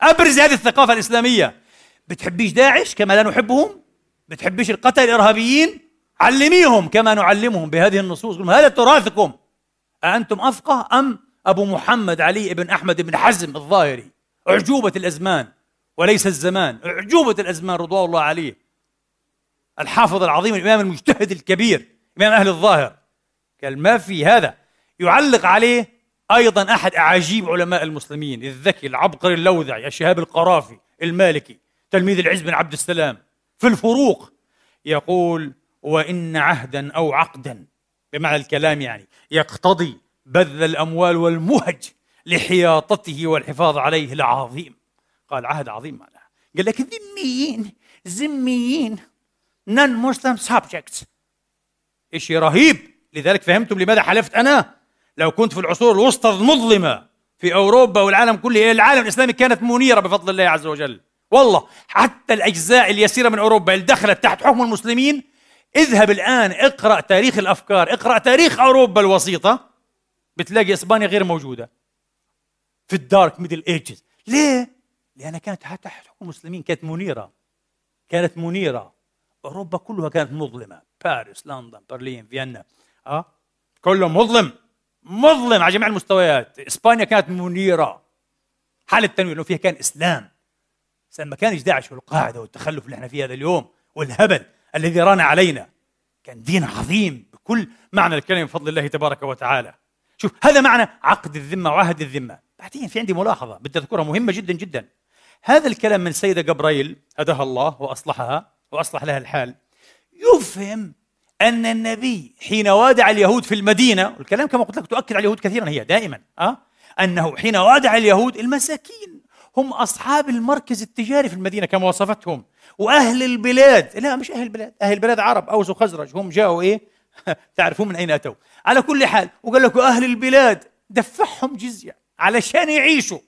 أبرز هذه الثقافة الإسلامية. بتحبيش داعش كما لا نحبهم؟ بتحبيش القتل الإرهابيين؟ علميهم كما نعلمهم بهذه النصوص. هذا تراثكم. أأنتم أفقه أم أبو محمد علي بن أحمد بن حزم الظاهري؟ أعجوبة الأزمان وليس الزمان. أعجوبة الأزمان رضوان الله عليه. الحافظ العظيم الإمام المجتهد الكبير إمام أهل الظاهر. قال ما في هذا. يعلق عليه أيضا أحد أعاجيب علماء المسلمين الذكي العبقري اللوذعي الشهاب القرافي المالكي تلميذ العز بن عبد السلام. في الفروق يقول وإن عهدا أو عقدا بمعنى الكلام يعني يقتضي بذل الأموال والمهج لحياطته والحفاظ عليه لعظيم قال عهد عظيم معناها قال لك ذميين ذميين نون مسلم سبجكتس شيء رهيب! لذلك فهمتم لماذا حلفت أنا؟ لو كنت في العصور الوسطى المظلمة في أوروبا والعالم كله العالم الإسلامي كانت منيرة بفضل الله عز وجل. والله حتى الأجزاء اليسيرة من أوروبا اللي دخلت تحت حكم المسلمين اذهب الآن اقرأ تاريخ الأفكار اقرأ تاريخ أوروبا الوسيطة بتلاقي إسبانيا غير موجودة. في الدارك ميدل إيجز. ليه؟ لأنها كانت تحت حكم المسلمين كانت منيرة. كانت منيرة. أوروبا كلها كانت مظلمة. باريس لندن برلين فيينا. أه؟ كله مظلم. مظلم على جميع المستويات. إسبانيا كانت منيرة. حالة تنوير لأنه فيها كان إسلام. ما كانش داعش والقاعدة والتخلف اللي إحنا فيه هذا اليوم والهبل الذي ران علينا. كان دين عظيم بكل معنى الكلمة بفضل الله تبارك وتعالى. شوف هذا معنى عقد الذمة وعهد الذمة. بعدين في عندي ملاحظة بدي أذكرها مهمة جدا جدا. هذا الكلام من سيدة جبرائيل هداها الله وأصلحها وأصلح لها الحال. يفهم أن النبي حين وادع اليهود في المدينة والكلام كما قلت لك تؤكد على اليهود كثيرا هي دائما أه؟ أنه حين وادع اليهود المساكين هم أصحاب المركز التجاري في المدينة كما وصفتهم وأهل البلاد. لا مش أهل البلاد أهل البلاد عرب أوس وخزرج هم جاءوا إيه؟ تعرفون من أين أتوا. على كل حال وقال لك أهل البلاد دفعهم جزية علشان يعيشوا.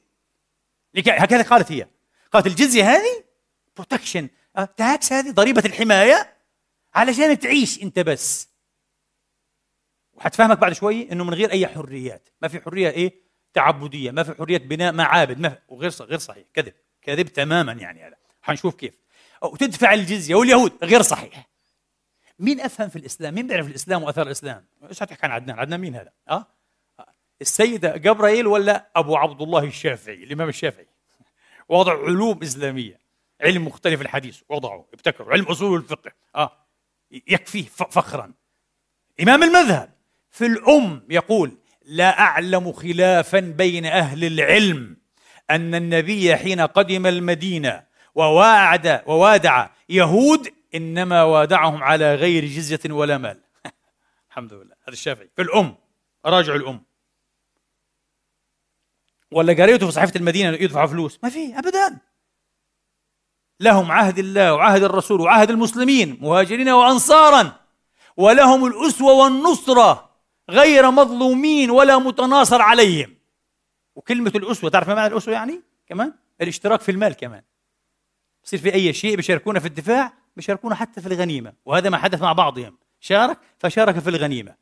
هكذا قالت هي. قالت الجزية هذه protection tax هذه ضريبة الحماية علشان تعيش أنت بس. وحتفهمك بعد شوي انه من غير اي حريات. ما في حرية إيه؟ تعبدية. ما في حرية بناء معابد. ما في وغير غير صحيح. كذب. كذب تماما يعني هذا. حنشوف كيف. وتدفع الجزية. واليهود. غير صحيح. مين أفهم في الإسلام؟ مين بيعرف الإسلام وآثار الإسلام؟ إيش حتحكي عن عدنان؟ عدنان مين هذا؟ آه؟ السيدة جبرائيل ولا أبو عبد الله الشافعي؟ الإمام الشافعي. وضع علوم إسلامية. علم مختلف الحديث. وضعه ابتكروا. علم أصول الفقه. آه. يكفيه فخرا. إمام المذهب في الأم يقول لا أعلم خلافا بين أهل العلم أن النبي حين قدم المدينة وواعد ووادع يهود إنما وادعهم على غير جزية ولا مال. الحمد لله. هذا الشافعي. في الأم. راجع الأم. ولا قريته في صحيفة المدينة يدفعوا فلوس؟ ما في أبدا. لهم عهد الله وعهد الرسول وعهد المسلمين مهاجرين وأنصارا. ولهم الأسوة والنصرة غير مظلومين ولا متناصر عليهم. وكلمة الأسوة تعرف ما معنى الأسوة يعني؟ كمان الاشتراك في المال كمان. يصير في أي شيء بيشاركونا في الدفاع بيشاركونا حتى في الغنيمة. وهذا ما حدث مع بعضهم. شارك فشارك في الغنيمة.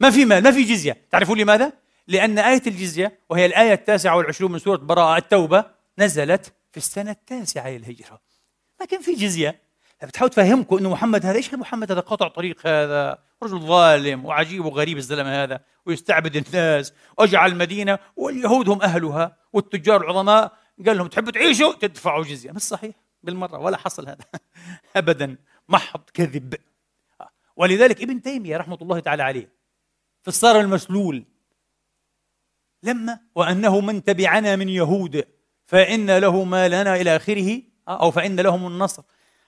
ما في مال ما في جزية. تعرفون لماذا؟ لأن آية الجزية وهي الآية التاسعة والعشرون من سورة براءة التوبة نزلت في السنة التاسعة للهجرة ما كان في جزية. بتحاول تفهمكم إنه محمد هذا إيش محمد هذا؟ قاطع طريق هذا رجل ظالم وعجيب وغريب الزلمة هذا ويستعبد الناس وأجعل المدينة واليهود هم أهلها والتجار العظماء. قال لهم تحبوا تعيشوا؟ تدفعوا جزية. مش صحيح بالمرة ولا حصل هذا. ابدا. محض كذب. ولذلك ابن تيمية رحمة الله تعالى عليه في الصار المسلول لما وأنه من تبعنا من يهود. فإن له ما لنا إلى آخره أو فإن لهم النصر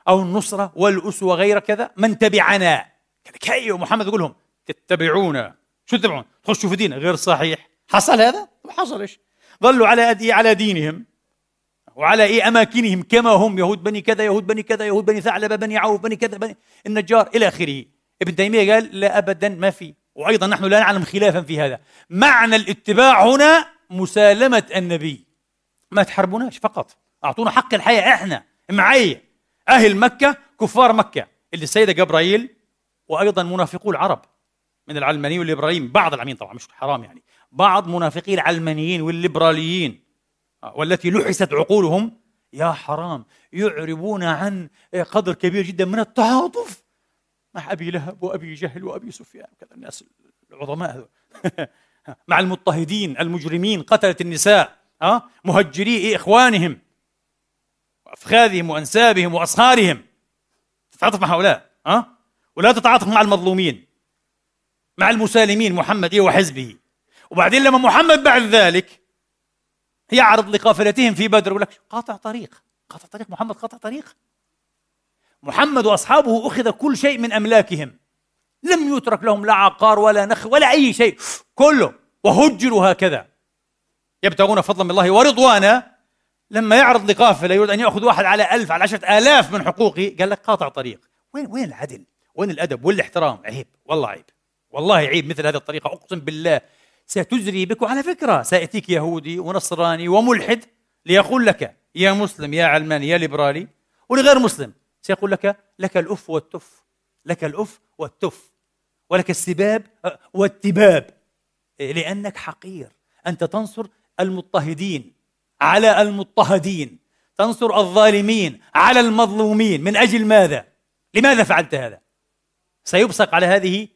أو النصرة والأسوة غير كذا من تبعنا. كي محمد يقول لهم تتبعونا. شو تتبعون؟ تخشوا في دين غير صحيح. حصل هذا؟ ما حصل إيش. ظلوا على على دينهم وعلى إيه؟ أماكنهم كما هم يهود بني كذا يهود بني كذا يهود بني ثعلبة بني عوف بني كذا بني النجار إلى آخره. ابن تيمية قال لا ابدا ما في. وأيضا نحن لا نعلم خلافا في هذا. معنى الاتباع هنا مسالمه النبي. ما تحاربوناش فقط. أعطونا حق الحياة إحنا معي أهل مكة كفار مكة. اللي السيدة جبرائيل وأيضا منافقو العرب. من العلمانيين والليبراليين بعض العلمانيين طبعا مش حرام يعني. بعض منافقي العلمانيين والليبراليين. والتي لحست عقولهم. يا حرام يعربون عن قدر كبير جدا من التعاطف مع أبي لهب وأبي جهل وأبي سفيان وكذا. الناس العظماء مع المضطهدين المجرمين قتلة النساء. ها مهجري إخوانهم وافخاذهم وأنسابهم واصهارهم تتعاطف مع هؤلاء ها ولا تتعاطف مع المظلومين مع المسالمين محمد وحزبه. وبعدين لما محمد بعد ذلك يعرض لقافلتهم في بدر يقول لك قاطع طريق قاطع طريق محمد قاطع طريق. محمد وأصحابه أخذ كل شيء من أملاكهم. لم يترك لهم لا عقار ولا نخل ولا أي شيء كله وهجروا هكذا. يبتغون فضلا من الله ورضوانا. لما يعرض لقافله يريد أن يأخذ واحد على ألف على عشرة آلاف من حقوقه قال لك قاطع طريق. وين وين العدل؟ وين الأدب والاحترام؟ عيب والله عيب. والله عيب مثل هذه الطريقة أقسم بالله. ستجري بك وعلى فكرة سيأتيك يهودي ونصراني وملحد ليقول لك يا مسلم يا علماني يا ليبرالي ولغير مسلم سيقول لك لك الأف والتف لك الأف والتف ولك السباب والتباب. لأنك حقير. أنت تنصر المضطهدين على المضطهدين تنصر الظالمين على المظلومين. من أجل ماذا؟ لماذا فعلت هذا؟ سيبصق على هذه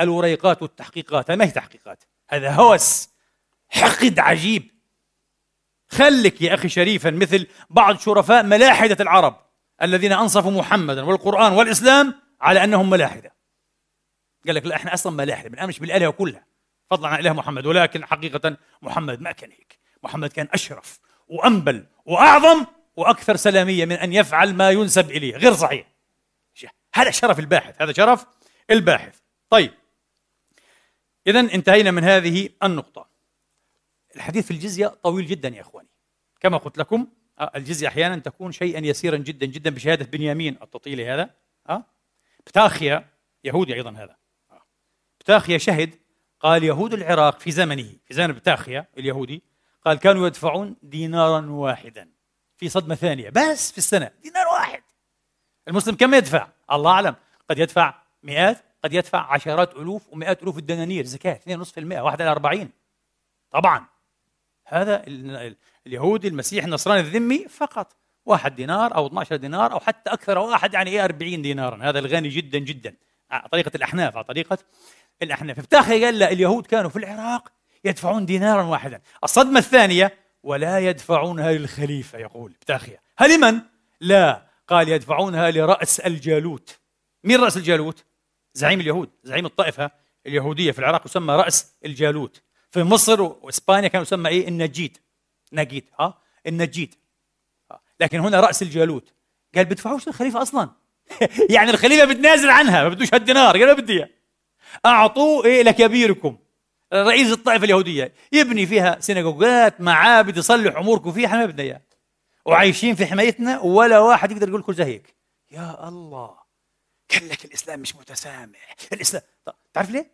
الوريقات والتحقيقات. ما هي تحقيقات؟ هذا هوس حقد عجيب. خلك يا أخي شريفا مثل بعض شرفاء ملاحدة العرب الذين أنصفوا محمدا والقرآن والإسلام على أنهم ملاحدة. قال لك لا إحنا أصلا ملاحدة بنامنش بالالهه كلها. فضلا عن اله محمد ولكن حقيقة محمد ما كان هيك. محمد كان أشرف وأنبل وأعظم وأكثر سلامية من أن يفعل ما ينسب إليه. غير صحيح. هذا شرف الباحث هذا شرف الباحث. طيب. إذا انتهينا من هذه النقطة. الحديث في الجزية طويل جدا يا إخواني. كما قلت لكم آه، الجزية أحيانا تكون شيئا يسيرا جدا جدا بشهادة بنيامين التطيلي هذا آه، بتاخيا يهودي أيضا هذا آه، بتاخيا شهد قال يهود العراق في زمنه في زمن بتاخيا اليهودي قال كانوا يدفعون دينارا واحدا في صدمة ثانية بس في السنة دينار واحد. المسلم كم يدفع؟ الله أعلم. قد يدفع مئات قد يدفع عشرات ألوف ومئات ألوف الدنانير زكاة 2.5% واحد على 40 طبعا. هذا اليهودي المسيحي النصراني الذمي فقط. واحد دينار أو 12 دينار أو حتى أكثر واحد يعني إيه 40 دينارا. هذا الغني جدا جدا. على طريقة الأحناف على طريقة الأحناف بتاخي قال لا اليهود كانوا في العراق يدفعون دينارا واحدا. الصدمة الثانية ولا يدفعونها للخليفة يقول بتاخية هل لمن؟ لا. قال يدفعونها لرأس الجالوت. مين رأس الجالوت؟ زعيم اليهود زعيم الطائفة اليهودية في العراق يسمى رأس الجالوت. في مصر وإسبانيا كان يسمى إيه؟ النجيد. نجيد ها؟ النجيد. لكن هنا رأس الجالوت. قال بدفعوش للخليفة أصلا. يعني الخليفة بتنازل عنها ما بدوش هالدينار قال ما بدي اعطوه إيه لكبيركم. رئيس الطائفة اليهودية. يبني فيها سيناغوجات معابد يصلح أموركم فيها ما بدنا اياه وعايشين في حمايتنا ولا واحد يقدر يقول كل زي هيك. يا الله. قال لك الإسلام مش متسامح. الاسلام طيب تعرف ليه؟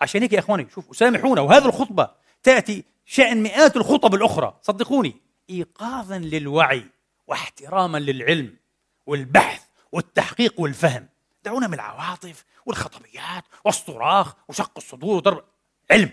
عشان هيك يا إخواني شوفوا سامحونا وهذه الخطبة تأتي شأن مئات الخطب الأخرى. صدقوني ايقاظا للوعي واحتراما للعلم والبحث والتحقيق والفهم. دعونا من العواطف والخطبيات والصراخ وشق الصدور وضرب علم.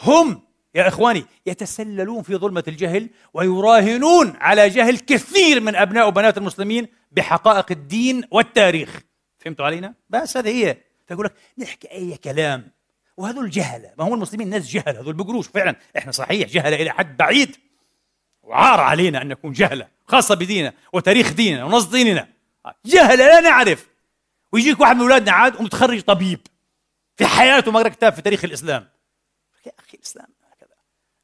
هم يا إخواني يتسللون في ظلمة الجهل ويراهنون على جهل كثير من أبناء وبنات المسلمين بحقائق الدين والتاريخ. فهمتوا علينا؟ بس هذه هي. فيقول لك نحكي أي كلام. وهذول جهلة. ما هو المسلمين ناس جهلة. هذول بقروش. فعلا إحنا صحيح جهلة إلى حد بعيد. وعار علينا أن نكون جهلة خاصة بديننا وتاريخ ديننا ونص ديننا. جهلة لا نعرف. ويجيك واحد من أولادنا عاد ومتخرج طبيب في حياته ما قرأ كتاب في تاريخ الإسلام. يا أخي الإسلام هكذا.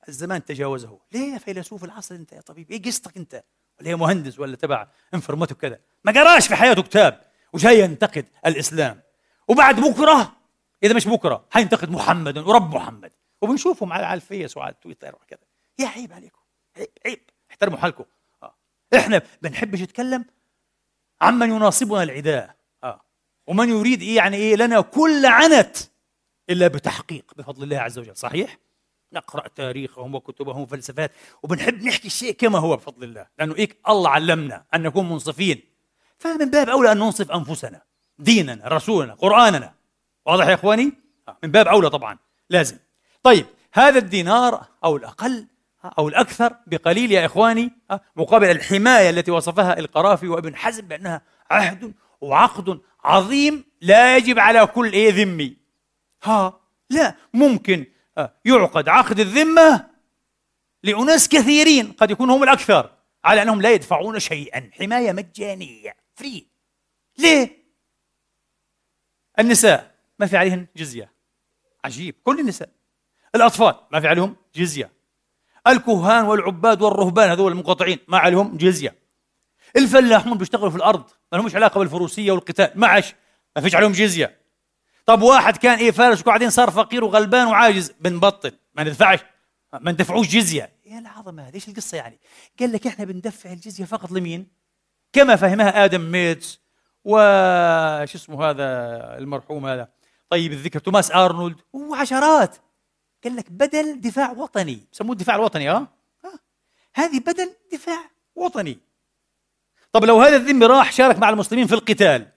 الزمان تجاوزه. ليه يا فيلسوف العصر أنت يا طبيب؟ إيه قصتك أنت؟ ولا يا مهندس ولا تبع انفورماتيك كذا ما قراش في حياته كتاب وجاي ينتقد الإسلام. وبعد بكرة إذا مش بكرة حينتقد محمد ورب محمد. وبنشوفهم على الفيس وعلى التويتر وكذا. يا عيب عليكم. عيب عيب. احترموا حالكم. آه. إحنا بنحبش نتكلم عمن يناصبنا العداء. ومن يريد إيه يعني إيه لنا كل عنت إلا بتحقيق بفضل الله عز وجل صحيح؟ نقرأ تاريخهم وكتبهم وفلسفات وبنحب نحكي الشيء كما هو بفضل الله لأنه إيه الله علمنا أن نكون منصفين. فمن باب أولى أن ننصف أنفسنا ديننا رسولنا قرآننا. واضح يا إخواني؟ آه. من باب أولى طبعا لازم. طيب هذا الدينار أو الأقل أو الأكثر بقليل يا إخواني مقابل الحماية التي وصفها القرافي وابن حزم بأنها عهد وعقد عظيم لا يجب على كل إيه ذمي. ها لا ممكن يعقد عقد الذمة لأناس كثيرين قد يكون هم الأكثر على أنهم لا يدفعون شيئا حماية مجانية فري ليه؟ النساء ما في عليهن جزية. عجيب كل النساء. الأطفال ما في عليهم جزية. الكهان والعباد والرهبان هذول المنقطعين ما عليهم جزية. الفلاحون بيشتغلوا في الأرض ما لهمش علاقة بالفروسية والقتال معش ما فيش عليهم جزية. طب واحد كان إيه فارس وبعدين صار فقير وغلبان وعاجز بنبطل ما ندفعش ما ندفعوش جزية. يا العظمة هذه إيش القصة يعني؟ قال لك إحنا بندفع الجزية فقط لمين؟ كما فهمها آدم ميتس وش اسمه هذا المرحوم هذا؟ طيب الذكر توماس أرنولد. وعشرات. قال لك بدل دفاع وطني بسموه الدفاع الوطني آه, آه. هذه بدل دفاع وطني. طب لو هذا الذمي راح شارك مع المسلمين في القتال؟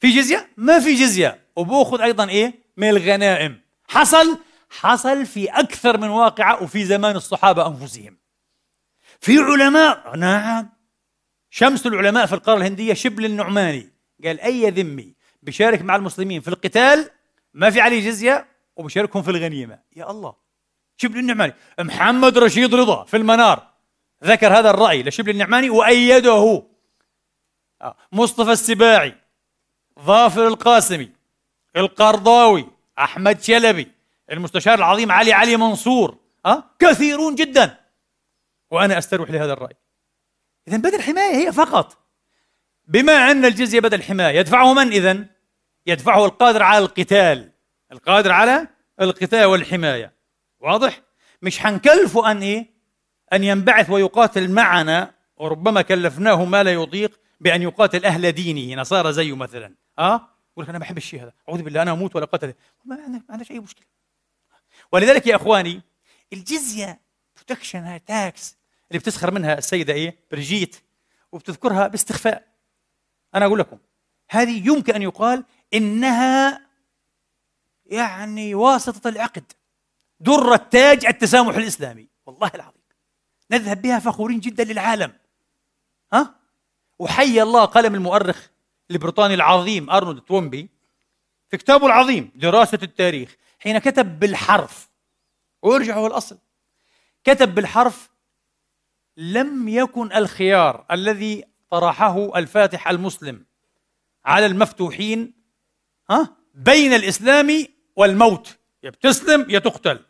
في جزية؟ ما في جزية. وبأخذ أيضا إيه؟ من الغنائم. حصل؟ حصل في أكثر من واقعة وفي زمان الصحابة أنفسهم. في علماء نعم. شمس العلماء في القارة الهندية شبل النعماني قال أي ذمي بيشارك مع المسلمين في القتال؟ ما في عليه جزية وبشاركهم في الغنيمة. يا الله. شبل النعماني. محمد رشيد رضا في المنار. ذكر هذا الرأي لشبل النعماني وأيده آه، مصطفى السباعي ظافر القاسمي القرضاوي أحمد شلبي المستشار العظيم علي علي منصور أه؟ كثيرون جدا وأنا أستروح لهذا الرأي إذا بدل حماية هي فقط بما أن الجزية بدل حماية يدفعه من إذن؟ يدفعه القادر على القتال القادر على القتال والحماية واضح؟ مش حنكلفه أن إيه؟ أن ينبعث ويقاتل معنا وربما كلفناه ما لا يطيق بأن يقاتل أهل دينه نصارى زيه مثلا. أه؟ يقول لك أنا بحب الشيء هذا. أعوذ بالله أنا أموت ولا قتل ما عندناش أي مشكلة. ولذلك يا إخواني الجزية protection tax اللي بتسخر منها السيدة إيه؟ بريجيت وبتذكرها باستخفاف. أنا أقول لكم هذه يمكن أن يقال إنها يعني واسطة العقد در التاج التسامح الإسلامي. والله العظيم. نذهب بها فخورين جدا للعالم. ها؟ وحيا الله قلم المؤرخ البريطاني العظيم أرنولد تومبي في كتابه العظيم دراسة التاريخ حين كتب بالحرف. ويرجعوا الأصل كتب بالحرف لم يكن الخيار الذي طرحه الفاتح المسلم على المفتوحين ها؟ بين الإسلام والموت. يا بتسلم يا تقتل.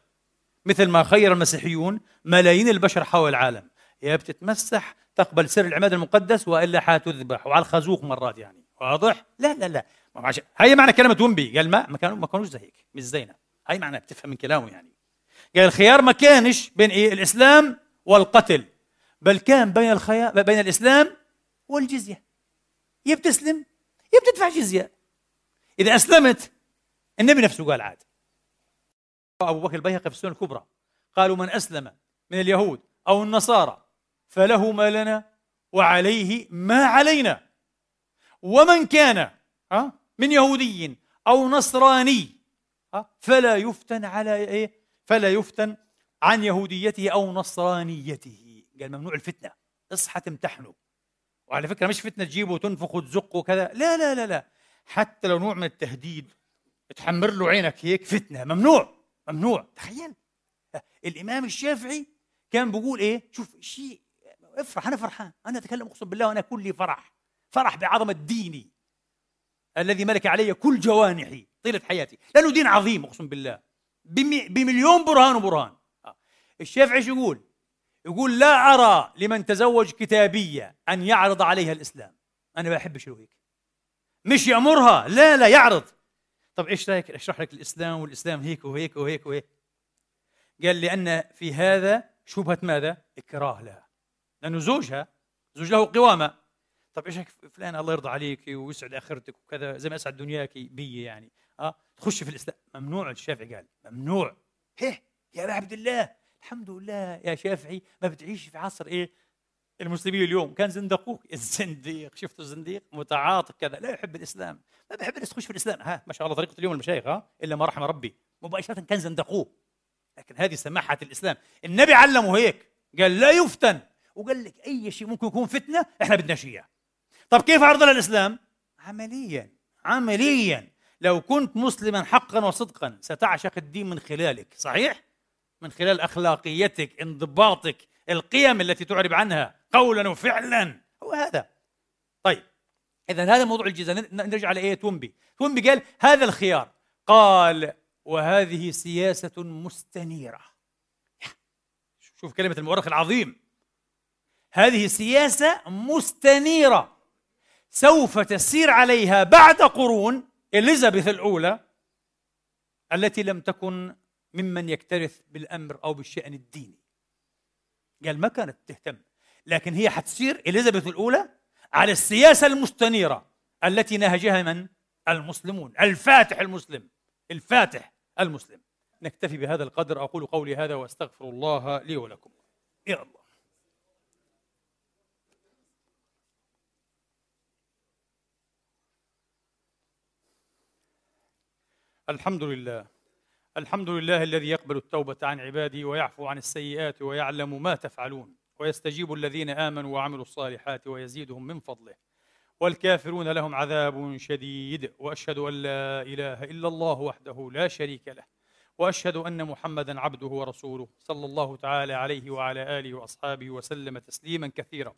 مثل ما خير المسيحيون ملايين البشر حول العالم. يا بتتمسح تقبل سر العماد المقدس وإلا حتذبح وعلى الخازوق مرات يعني. واضح؟ لا لا لا. هي معنى كلمة ومبي قال ما ما كانوا ما كانوش زي هيك مش زينا. هي معنى بتفهم من كلامه يعني. قال الخيار ما كانش بين إيه؟ الإسلام والقتل بل كان بين الخيار بين الإسلام والجزية. يا بتسلم يا بتدفع جزية. إذا أسلمت النبي نفسه قال عاد. أبو بكر البيهقي في السنة الكبرى. قالوا من أسلم من اليهود أو النصارى فله ما لنا وعليه ما علينا. ومن كان من يهودي أو نصراني فلا يفتن على إيه فلا يفتن عن يهوديته أو نصرانيته. قال ممنوع الفتنة. اصحى تمتحنه. وعلى فكرة مش فتنة تجيبه وتنفخ وتزق وكذا. لا لا لا لا. حتى لو نوع من التهديد تحمر له عينك هيك فتنة. ممنوع. ممنوع. تخيل. الإمام الشافعي كان بيقول إيه؟ شوف شيء افرح أنا فرحان. أنا أتكلم أقسم بالله وأنا كلي فرح. فرح بعظمه ديني الذي ملك علي كل جوانحي طيلة حياتي. لأنه دين عظيم أقسم بالله. بمليون برهان وبرهان. الشافعي شو يقول؟ يقول لا أرى لمن تزوج كتابية أن يعرض عليها الإسلام. أنا ما بحبش هيك. مش يأمرها؟ لا لا يعرض. طب إيش رأيك أشرح لك الإسلام والإسلام هيك وهيك وهيك وهيك؟ قال لأن في هذا شبهة ماذا؟ إكراه لها. لأنه زوجها زوج له قوامة. طب إيش فلان الله يرضى عليك ويسعد آخرتك وكذا زي ما أسعد دنياك بي يعني. آه تخش في الإسلام. ممنوع الشافعي قال ممنوع. هيه يا عبد الله الحمد لله يا شافعي ما بتعيش في عصر إيه؟ المسلمين اليوم. كان زندقوك؟ الزنديق شفتوا الزنديق؟ متعاطف كذا. لا يحب الإسلام. ما بحب الناس تخش في الإسلام. ها ما شاء الله طريقة اليوم المشايخ ها إلا ما رحم ربي. مباشرة كان زندقوه. لكن هذه سماحة الإسلام. النبي علمه هيك. قال لا يفتن. وقال لك أي شيء ممكن يكون فتنة إحنا بدنا شيء طب كيف عرضنا الاسلام عمليا. عمليا. لو كنت مسلما حقا وصدقا ستعشق الدين من خلالك. صحيح؟ من خلال أخلاقيتك انضباطك القيم التي تعرب عنها قولا وفعلا. هو هذا. طيب اذا هذا موضوع الجزاء. نرجع على إيه تومبي. تومبي قال هذا الخيار. قال وهذه سياسة مستنيرة. شوف كلمة المؤرخ العظيم. هذه سياسة مستنيرة. سوف تسير عليها بعد قرون إليزابيث الأولى التي لم تكن ممن يكترث بالأمر أو بالشأن الديني. قال ما كانت تهتم. لكن هي حتصير إليزابيث الأولى على السياسة المستنيرة التي نهجها من؟ المسلمون. الفاتح المسلم. الفاتح المسلم. نكتفي بهذا القدر. أقول قولي هذا وأستغفر الله لي ولكم. يا الله. الحمد لله. الحمد لله الذي يقبل التوبة عن عباده ويعفو عن السيئات ويعلم ما تفعلون ويستجيب الذين آمنوا وعملوا الصالحات ويزيدهم من فضله. والكافرون لهم عذاب شديد وأشهد أن لا إله إلا الله وحده لا شريك له وأشهد أن محمدا عبده ورسوله صلى الله تعالى عليه وعلى آله وأصحابه وسلم تسليما كثيرا.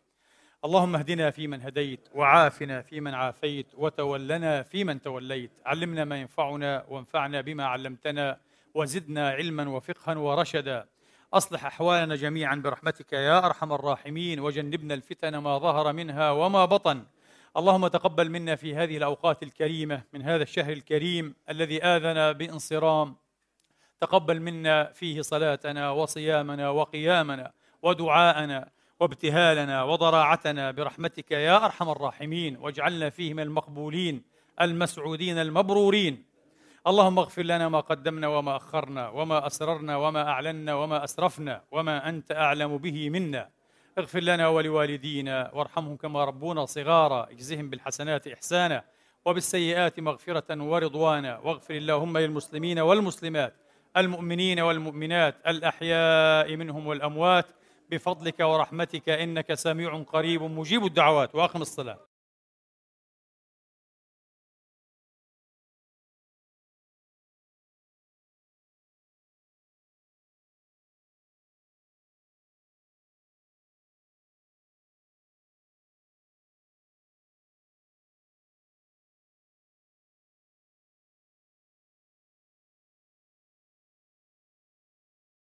اللهم اهدنا فيمن هديت وعافنا فيمن عافيت وتولنا فيمن توليت. علمنا ما ينفعنا وانفعنا بما علمتنا وزدنا علما وفقها ورشدا. أصلح أحوالنا جميعا برحمتك يا أرحم الراحمين وجنبنا الفتن ما ظهر منها وما بطن. اللهم تقبل منا في هذه الأوقات الكريمة من هذا الشهر الكريم الذي اذن بانصرام. تقبل منا فيه صلاتنا وصيامنا وقيامنا ودعاءنا وابتهالنا وضراعتنا برحمتك يا أرحم الراحمين. واجعلنا فيه من المقبولين المسعودين المبرورين. اللهم اغفر لنا ما قدمنا وما أخرنا وما أسررنا وما أعلنا وما أسرفنا وما أنت أعلم به منا. اغفر لنا ولوالدينا وارحمهم كما ربونا صغارا. اجزهم بالحسنات إحسانا وبالسيئات مغفرة ورضوانا. واغفر اللهم للمسلمين والمسلمات المؤمنين والمؤمنات الأحياء منهم والأموات. بفضلك ورحمتك إنك سميع قريب مجيب الدعوات. وأقم الصلاة.